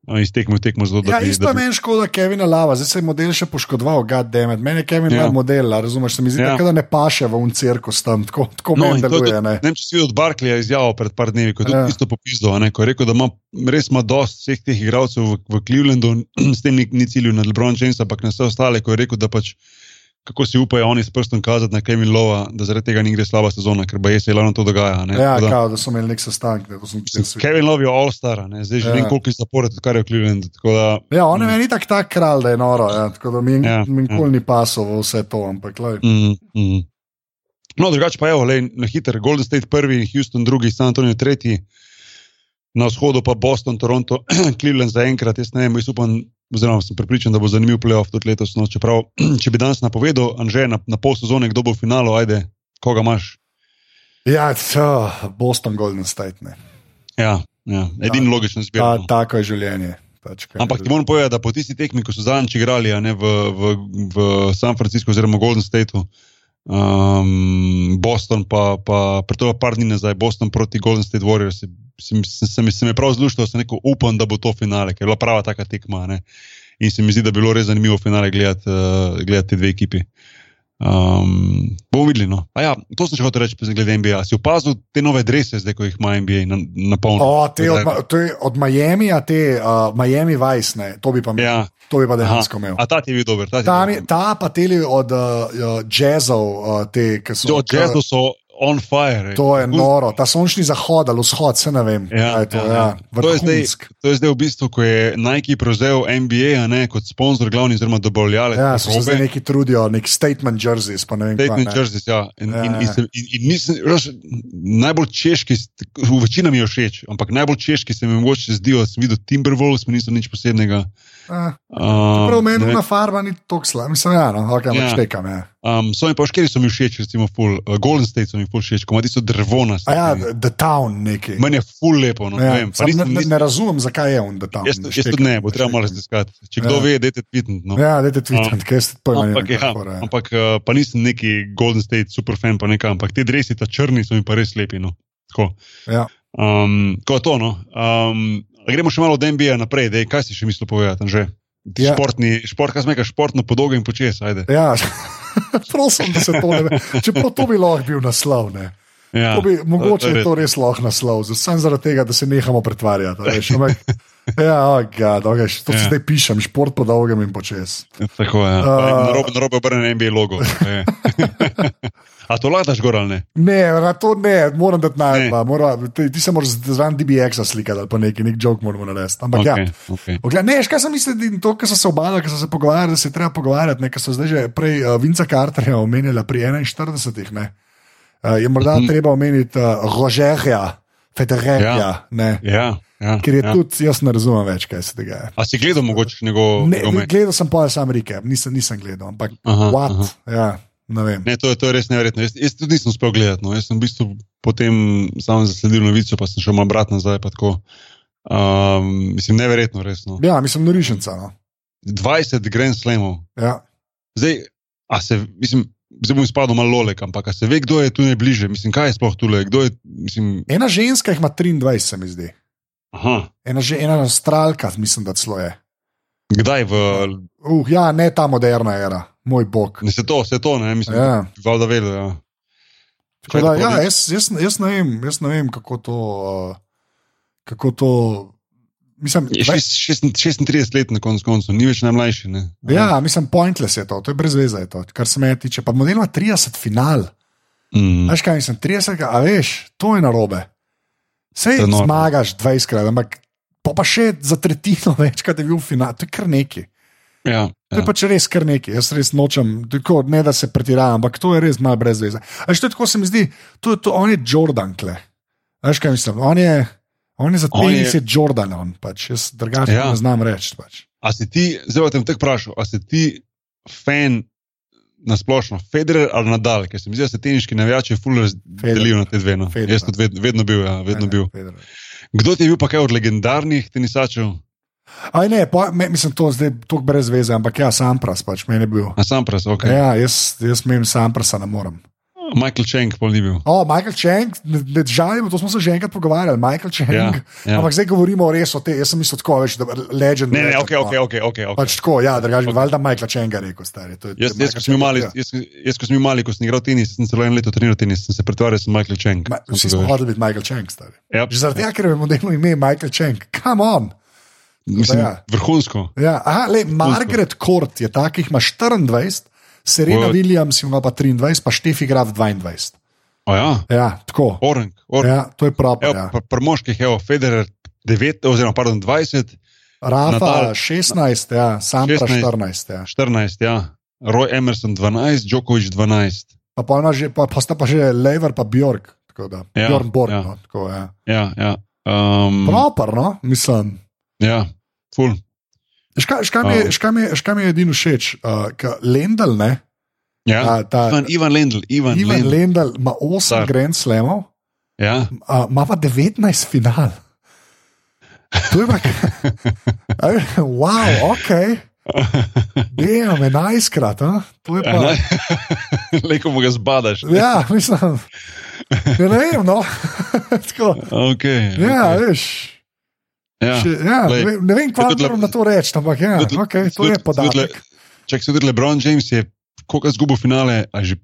uh, iz tekme v tekmo. Zato, da Ja, isto da bi- meni škoda Kevina Lava, zdaj se je model še poškodoval, goddammit. Meni je Kevin Ja. model, a razumeš, se mi zdi, Ja. da ne paše v un cirkus tam, tako, tako no, meni to je deluje. Ne? Vem, če si videl od Barkleya izjavo pred par dnevi, ko je Ja. tudi isto popisal, ko je rekel, da ima res ima dosti vseh teh igralcev v, v Clevelandu, s tem ni, ni cilju na LeBron James, ampak na vse ostale, ko je rekel, da pač kako si upajo oni s prstom kazati na Kevin Lova, da zaradi tega ni gre slaba sezona, ker je se ravno to dogaja. Ne, Ja, da, kao, da so imeli nek sestanek. Kevin Love je all-star, zdaj že Ja. vem, koliko je zapored, odkar je v Clevelandu. Da, Ja, on je meni tak, tak kralj, da je noro. Ja, tako da mi, Ja, ja, nikoli ni pasal vse to. Ampak, lej. Mm, mm. No, drugače pa je, na hiter, Golden State prvi, Houston drugi, San Antonijo tretji, na vzhodu pa Boston, Toronto, Cleveland zaenkrat. Jaz ne vem, jaz upam, oziroma sem prepričan, da bo zanimiv playoff tudi letos. No, čeprav, če bi danes napovedal, Anže, na, na pol sezone, kdo bo v finalu, ajde, koga imaš. ja so, Boston Golden State. Ne. Ja, ja, edini logičen Ta, zbir. no. tako je življenje. Pač, Ampak je- ti moram povedati, da po tisti tekmi, ko so zadnjič igrali ne, v, v, v San Franciscu oziroma Golden Stateu, um, Boston, pa, pa pred to par dni nazaj, Boston proti Golden State Warriors, se, se, mi- se, se, mi- se mi je prav zlušalo, sem rekel, upam, da bo to finale, ker je bila prava taka tekma. Ne. In se mi zdi, da bi bilo res zanimivo finale gledati uh, gledat te dve ekipi. Um, bomo videli. No. A Ja, to sem še hotel reči, glede NBA. Si opazil te nove drese, zdaj ko jih ima NBA na, na polno? O, te od, to je od Miami, a te uh, Miami Vice, ne, to bi pa, ja. Ja, to bi pa aha. dejansko imel. A ta ti je bil dober. Ta, je Ta, bil ta pa teli od uh, jazzov, uh, te, ki so. Do jazzu so on fire. ej. To je noro, ta sončni zahod ali vzhod, se ne vem. Ja, je to, ja, ja, ja. To, je zdaj, to je zdaj v bistvu, ko je Nike prevzel NBA ne, kot sponzor, glavni, oziroma dobavljalec. Ja, so se zdaj neki trudijo, nek statement jerseys, vem, Statement kaj. jerseys, ja. In, Ja, in, in, ja. in, in mislim, veš, najbolj češki, st- večina mi je všeč, ampak najbolj češki se mi mogoče zdijo, sem videl Timberwolves, mi niso nič posebnega. Um, Prav ne meni na farba ni tako slab, mislim, ja, no, ok, Ja. ja. štekam. Ja. um, so mi pa škeri so mi všeč, recimo full, uh, Golden State so mi full všeč, ko ima tisto drevo na A ja. The Town neki. Meni je full lepo, no, Ja, ne vem. ne, nisem- ne, nisem- ne razumem, zakaj je on The Town. Jaz, jaz tudi ne, bo treba malo raziskati. Če kdo Ja. ve, dajte tweetniti. No. Ja, dajte tweetant, kaj ste pojma. Ampak, ja, ampak uh, pa nisem neki Golden State superfan, pa nekaj, ampak ti dresi, ta črni, so mi pa res lepi. No. Tako. Ja. Um, ko je to. No. Um, gremo še malo od NBA naprej, dej, kaj si še mislil povedati? Anže? Ja. Športni, šport, kaj smeka, športno podolgo in počes, ajde. Ja, prosim, da se to ne ve. Čeprav to bi lahko bil naslov. Ne. Ja, To bi, mogoče je res. to res lahko naslov, samo zaradi tega, da se nehamo pretvarjati. ja, oh God, okay, to Ja. zdaj pišem, šport po dolgem in počes. Tako je. Ja. Uh, Na robe, na robe obrne NBA logo. a to ladaš gor ali ne? Ne, na to ne, moram dati. Mora, ti, ti se moraš zraven DBX-a slikati ali pa neki, nek jok moramo narediti. Ampak okay. Ja. okay. Ogled, ne, kaj sem mislil, to, kar so se obadali, kar so se pogovarjali, da se je treba pogovarjati, ker so zdaj že prej uh, Vinca Carterja omenjala pri 41. Ne, uh, je morda Mhm. treba omeniti uh, Rožerja, Federerja. Ja. ne. Ja, ja, ker je ja. tudi, jaz ne razumem več, kaj se dogaja. A si gledal mogoče njegov Ne, nogomet? gledal sem pa sam recap, nisem, nisem gledal, ampak Aha, what, aha. ja, ne vem. Ne, to je, to je res neverjetno. Jaz, jaz tudi nisem uspel gledati. No. Jaz sem v bistvu potem samo zasledil novico, pa sem šel malo brat nazaj. Um, mislim, neverjetno, resno. Ja, mislim, norišnica. No. 20 Grand Slamov. Ja. Zdaj, a se, mislim, zdaj bom izpadel malo lolek, ampak se ve, kdo je tu najbližje. Mislim, kaj je sploh je, mislim, Ena ženska jih ima 23, se mi zdi. Aha, Ena, že, ena avstralka, mislim, da celo je. kdaj v, Uh, ja, ne ta moderna era, moj bog. ne se to, se to, ne, mislim, Ja. valjda vedel, ja. Tako Da, ja, jaz, jaz, jaz, ne vem, jaz ne vem, kako to. Uh, kako to mislim, Je dvaj- šest- šest- 36 let na koncu koncev, ni več najmlajši. Ne? ja, mislim, pointless je to, to je brez veze. je To, kar se me tiče. Pa model ima 30 final. Mm. Veš kaj, mislim, 30, a veš, to je narobe. Sej noro. zmagaš 20 krat, ampak po pa še za tretjino večkrat je bil final, to je kar neki. Ja, To je ja. pač res kar neki, jaz res nočem, tako, ne da se pretiravam, ampak to je res malo brez veze. Až to je tako se mi zdi, to je to, on je Jordan, kle. Veš kaj mislim, on je, on je za tenis je- je Jordan, on pač, jaz drugače Ja. ja. ne znam reči. Pač. A si ti, zdaj te bom tako vprašal, a si ti fan na splošno, Federer ali Nadal, ker se mi zdi, da se teniški navijači fully delijo na te dve. No. Federer. Jaz tudi ved, vedno bil, ja, vedno bil. Federer. Kdo ti je bil pa kaj od legendarnih tenisačev? Aj ne, po, me, mislim, to zdaj tako brez veze, ampak ja, Sampras pač meni je bil. Na Sampras, ok. Okay. Ja, jaz, jaz menim Samprasa ne morem. Michael Cheng pol ni bil. O, Michael Cheng, ne- ne žalim, to smo se že enkrat pogovarjali, Michael Cheng. Ja, ja. Ampak zdaj govorimo res o tem, jaz sem mislil tako, veš, da legend. Ne, ne, ok, ok, ok. okay, okay. Pač tako, ja, drugače bi valjda Michael Chenga rekel, stari. To je- Jaz, jaz, ko mali, ja. jaz, jaz, ko sem bil mali, ko sem igral tenis, sem celo eno leto treniral tenis, sem se pretvarjal, da sem Michael Cheng. Ma, Vsi smo da hodili biti Michael Cheng, stari. Ja, Že zaradi tega, ker je modelu ime Michael Cheng, come on. mislim, ja. vrhunsko. Ja, aha, le, Margaret Court je takih, ima 24, Serena What? Williams ima pa 23, pa Štefi Graf 22. O ja, Ja, tako. Orenk, Orenk. Ja, to je prav. Ja. pri pr moških je Federer 9, oziroma pardon, 20, Rafa Nadal- 16, ja, Sampra 16. 14. Ja. 14, ja. Roy Emerson 12, Djokovic 12. Pa, pa, že, pa, pa sta pa že Lever pa Bjork. tako Da, Ja, Bjorn Borg. ja. No, tako, ja. Ja, ja. Um, Proper, no, mislim. ja, full. Škaj, škaj, mi, Oh. je- škaj, mi, je- škaj mi je edino všeč? Uh, Lendl, ne? Ja. Ta, ta, Ivan, Ivan Lendl, Ivan, Ivan Lendl. Lendl ima 8 Star. Grand Slamov, Ja. uh, ima pa 19 final. To je pa. Wow, ok. Dejem, 11 krat, a? to je pa. Leko mu ga zbadaš. Ja, mislim. Ne vem, no. Tako, Okay, ja, okay. veš. Ja. Še, ja, ne Glej, vem, ne vem le- moram na to reči, ampak ja, tudi- okay, to tudi- je podatek. Čak se tudi LeBron James je koliko zgubil finale, a že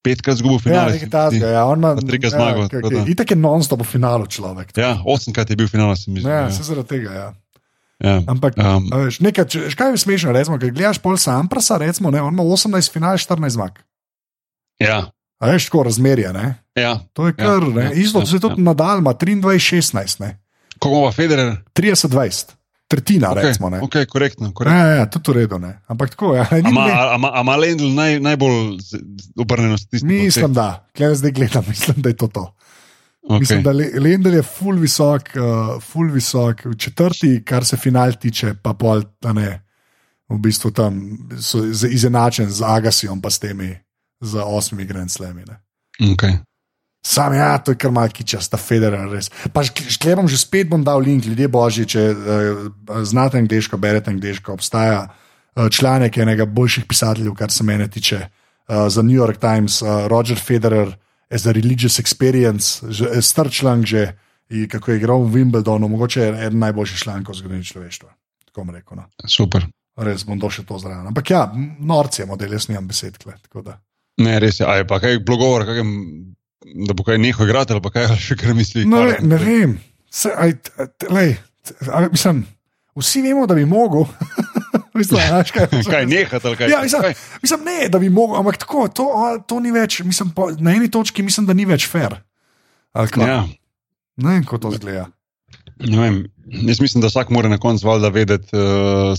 petkrat zgubil Ja, finale. nekaj tasga, ja, on ima. Trikrat zmagal, tako da. Itak je non-stop v finalu človek. Ja, osemkrat je bil finale, se mi zdi. Ja, Ja, se zaradi tega, ja. ja. Ampak, Um, a veš, nekaj, če, kaj je smešno, recimo, ker gledaš pol Samprasa, recimo, ne, on ima 18 final, 14 zmag. ja, A veš, tako razmerje, ne? ja. To je kar, Ja, ne. ja, Isto, ja, se tudi Nadal ima 23-16, ne. Koliko ima Federer? 30-20, tretjina, Ok, recimo, ne. ok, korektno. korektno. Ja, ja, tudi v redu, ne. Ampak tako, ja. Ama, ne, ama, ama Lendl naj, najbolj obrnjeno statistiko? mislim, da, klej zdaj gledam, mislim, da je to to. okay. Mislim, da Le- Lendl je full visok, uh, full visok, četrti, kar se final tiče, pa pol, da ne, v bistvu tam so izenačen z Agasijem, pa s temi, z osmimi Grand ne. Okay. Sam ja, to je kar malce kičasta, Federer res. Pa šklepam, že spet bom dal link, ljudje božji, če uh, znate angliško, berete angliško, obstaja uh, članek enega boljših pisateljev, kar se mene tiče, uh, za New York Times, uh, Roger Federer, as a religious experience, že, star članek že, kako je igral v Wimbledonu, mogoče je eden najboljših člankov v zgodovini človeštva. Tako bom rekel. No. Super. Res bom došel to zraven. Ampak ja, norci je model, jaz nimam besed. Kle. Ne, res je. A je pa kaj blogovor, kakem, da bo kaj nehal igrati ali pa kaj še kar misli? No, kar- ne, ne vem. Se, aj, lej, a, mislim, vsi vemo, da bi mogel. mislim, a veš, kaj, Kaj nehati ali kaj? Ja, mislim, kaj? mislim, ne, da bi mogel, ampak tako, to, to ni več. Mislim, po, na eni točki mislim, da ni več fair. Ja, Ne vem, kako to zgleda. ne vem. Jaz mislim, da vsak mora na koncu valjda vedeti, uh,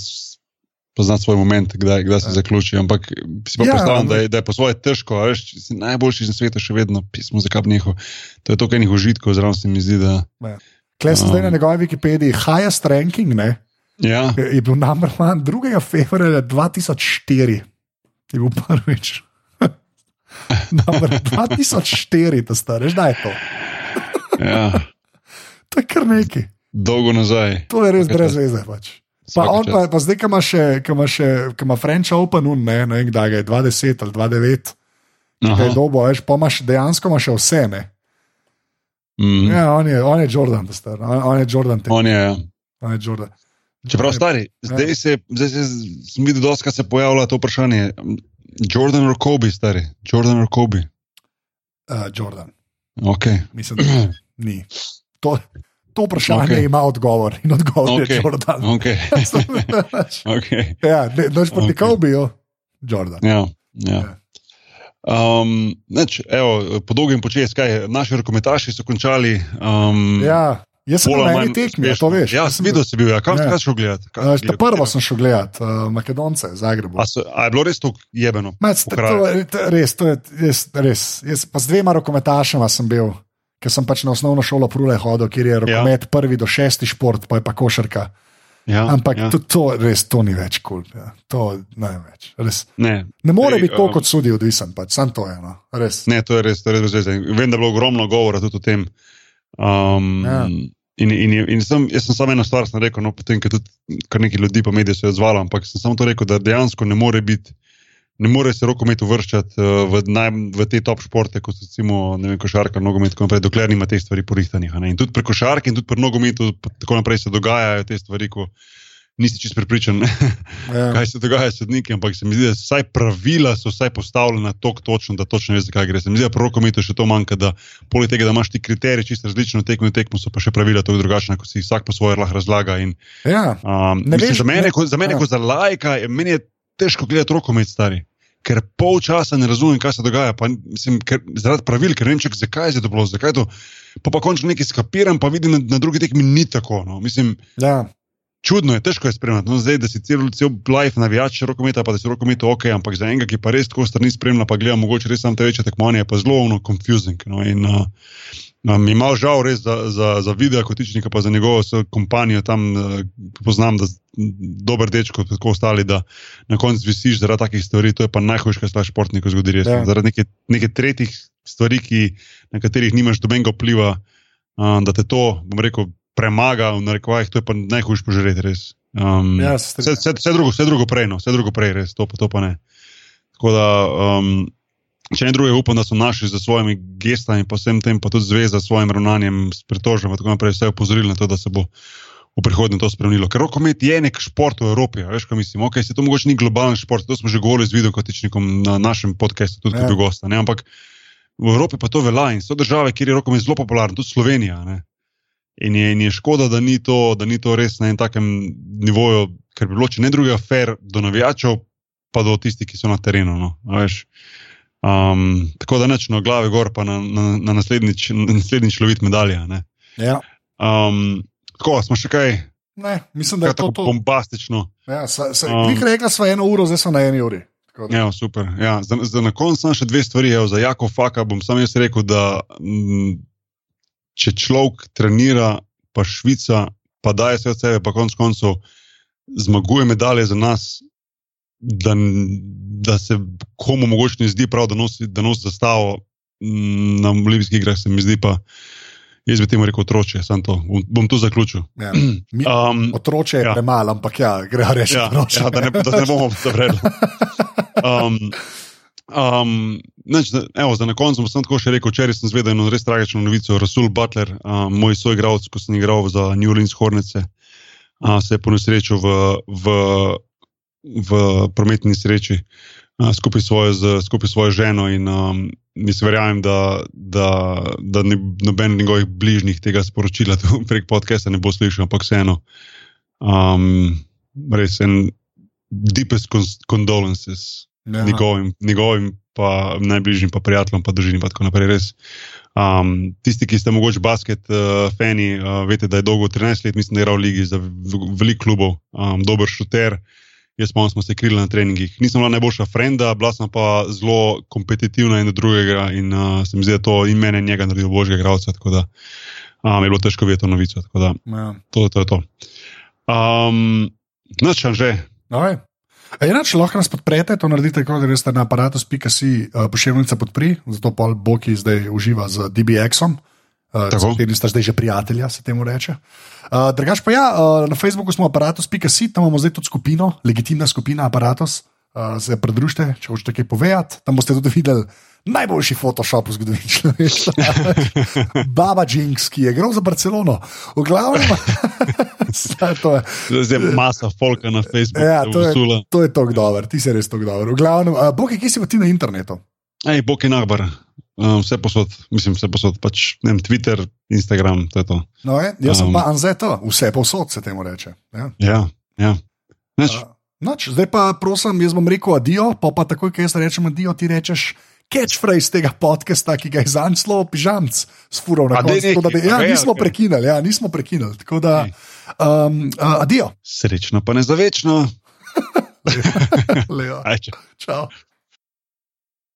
poznati svoj moment, kdaj, kdaj se zaključi. Ampak si pa Ja, ja, predstavljam, da, je- da je po svoje težko, veš, si najboljši na svetu še vedno, pismo za kap nehal. To je toliko enih užitkov, zraven se mi zdi, da. Klej sem um. zdaj na njegovi Wikipediji, highest ranking, ne? Ja. Je bil one 2. februarja 2004, je bil prvič. number 2004, to stari, da je to. ja. To je kar neki. Dolgo nazaj. To je res brez veze. Pač. Pa, on, pa, pa zdaj, ki ima še, ki ima še, ki ima French Open, un, ne, ne vem, kdaj je 20 ali 29, kaj je dobo, veš, pa imaš dejansko ima še vse, ne. Mm. Ja, on je, on je Jordan, star, on, on je Jordan. On je, ja. on je Jordan. Čeprav stari, zdaj ja. se, zdaj se, sem videl, da se pojavlja to vprašanje. Jordan ali Kobe, stari, Jordan ali Kobe. Uh, Jordan. Okay. Mislim, da ni. To, To vprašanje okay. ima odgovor in odgovor okay. je Jordan. Okay. okay. Ja, noč proti okay. Kobeju, Jordan. Ja, ja. ja. Um, neč, evo, po dolgem počes, kaj naši rokometaši so končali. Um, ja. Jaz sem na eni tekmi, to veš. Ja, sem videl, si bil, ja. kam si šel gledati? Uh, prvo sem šel gledati, uh, Makedonce, Zagreb. A, a je bilo res to jebeno? Res, to je res, res. Jaz, pa z dvema rokometašema sem bil ker sem pač na osnovno šolo prule hodil, kjer je rokomet ja. prvi do šesti šport, pa je pa košarka. Ja, Ampak ja. to, to res to ni več kul. Cool, ja. To ne več. Ne, ne more biti to, um, kot sudi odvisen, pač. sam to je. No. Ne, to je res, to je res zvezde. Vem, da je bilo ogromno govora tudi o tem. Um, ja. In, in, in sem, jaz sem samo eno stvar rekel, no, potem, ker tudi kar nekaj ljudi po medijih se je odzvalo, ampak sem samo to rekel, da dejansko ne more biti ne more se rokomet uvrščati uh, v, v te top športe, kot so recimo vem, košarka, nogomet, naprej, dokler nima te stvari porihtanih. In tudi pri košarki, in tudi pri nogometu, tako naprej se dogajajo te stvari, ko nisi čest pripričan, ja. kaj se dogaja s sodniki. Ampak se mi zdi, da vsaj pravila so vsaj postavljena tako točno, da točno veš, zakaj gre. Se mi zdi, da pri rokometu še to manjka, da poleg tega, da imaš ti kriterije čisto različno tekmo in tekmo, so pa še pravila tako drugačna, ko si vsak po svoje lahko razlaga. In, ja. um, mislim, veš, za mene, ne, ko, za mene ja. kot za lajka, meni je težko gledati rokomet stari ker pol časa ne razumem, kaj se dogaja. Pa, mislim, ker, zaradi pravil, ker ne vem, zakaj je to bilo, zakaj je to. Pa pa končno nekaj skapiram, pa vidim, da na drugi tekmi ni tako. No. Mislim, ja. Čudno je, težko je spremljati. No, zdaj, da si cel, cel life navijač rokometa, pa da si rokometa ok, ampak za enega, ki pa res tako strani spremlja, pa gleda mogoče res samo te večje tekmovanje, pa zelo no, confusing. No, in, uh, Mi je malo žal res za, za, za video kotičnika, pa za njegovo kompanijo tam uh, poznam, da je dober dečko, kot ostali, da na koncu visiš zaradi takih stvari. To je pa najhujše, kar se lahko športniku zgodi. Res, ja. Zaradi neke, neke tretjih stvari, ki, na katerih nimaš dobenega vpliva, uh, da te to, bom rekel, premaga v narekovajih, to je pa najhujše požreti. Um, ja, vse, vse, vse, drugo, vse drugo prej, no, vse drugo prej, res, to, to pa ne. Tako da. Um, Če ne druge, upam, da so naši za svojimi gestami, pa vsem tem, pa tudi zveza s svojim ravnanjem, s pritožbami, tako naprej, vse upozorili na to, da se bo v prihodnje to spremenilo. Ker rokomet je nek šport v Evropi, veš, kaj mislim. Ok, se to mogoče ni globalen šport, to smo že govorili z videokotičnikom na našem podkastu, tudi ja. kot gosta. Ne? Ampak v Evropi pa to velja in so države, kjer je rokomet zelo popularen, tudi Slovenija. Ne? In je, in je škoda, da ni, to, da ni to res na enem takem nivoju, ker bi bilo, če ne drugega, fair do navijačev, pa do tistih, ki so na terenu. No? Um, tako da neč na glavi, gor pa na, na, na naslednjič, naslednjič loviti medalje. Ja. Um, tako, smo še kaj? Ne, mislim, da je to tako bombastično. Ja, um, Vi rekli smo eno uro, zdaj smo na eni uri. Ja, super. Ja, za, za na koncu samo še dve stvari. Evo, za Jako Faka bom samo jaz rekel, da m, če človek trenira, pa Švica, pa daje vse od sebe, pa konc koncev zmaguje medalje za nas, da, da se komu mogoče ne zdi prav, da nosi, da nosi zastavo mm, na olimpijskih igrah, se mi zdi pa. Jaz bi temu rekel otroče, sem to. Bom tu zaključil. Ja. Um, otroče je ja. premalo, ampak ja, gre reči. Ja, ja, da, ne, da ne bomo zavreli. Um, um, neč, evo, za na koncu sem tako še rekel, včeraj sem zvedel eno res tragično novico. Rasul Butler, um, moj soigralec, ko sem igral za New Orleans Hornets, uh, se je po nesreču v, v v prometni sreči uh, skupaj, svojo, z, skupaj svojo ženo. In um, jaz verjamem, da, da, da ni noben njegovih bližnjih tega sporočila prek podcasta ne bo slišal, ampak vseeno. Um, res en deepest condolences ja. njegovim, njegovim pa najbližjim, pa prijateljem, pa družini. Pa tako naprej. Res. Um, tisti, ki ste mogoče basket uh, fani, uh, veste, da je dolgo 13 let, mislim, da je igral v Ligi za veliko klubov, um, dober šuter. Jaz pa smo se krili na treningih. Nisem bila najboljša frenda, bila sem pa zelo kompetitivna in drugega. In uh, se mi zdi, da to in mene in njega naredilo božjega igralca. A, mi je bilo težko vedeti to novico. Da, ja. To, to je to. Um, Noč, že. Okay. Enač lahko nas podprete, to naredite, ko greste na aparatus.si, uh, pošiljnica podpri, zato pol Boki zdaj uživa z DBX-om. Uh, Kateri sta zdaj že prijatelja, se temu reče. Uh, drugač pa ja, uh, na Facebooku smo aparatus.si, tam imamo zdaj tudi skupino, legitimna skupina aparatus. Uh, se pridružite, če hočete kaj povedati. Tam boste tudi videli najboljši Photoshop v zgodovini človeštva. Baba Jinx, ki je grozno za Barcelono. V glavnem, to je. Zdaj je masa folka na Facebooku. Ja, to, je, to je tako dobro, ti si res tako dober. V glavnem, uh, Bog je, kje si pa ti na internetu? Ej, Bog je nagbar. Um, vse posod, mislim, vse posod, pač vem, Twitter, Instagram, to je to. No, je, jaz sem um, pa Anzeto, vse posod se temu reče. Ja, ja. ja. Uh, noč, zdaj pa prosim, jaz bom rekel adijo, pa pa takoj, ko jaz rečem adijo, ti rečeš catchphrase tega podcasta, ki ga je zanj zelo pižamc, sfuro na koncu. Ja, nismo prekinili, ja, nismo prekinili. Tako da, um, uh, adijo. Srečno, pa ne za večno. Leo. Leo. Čau.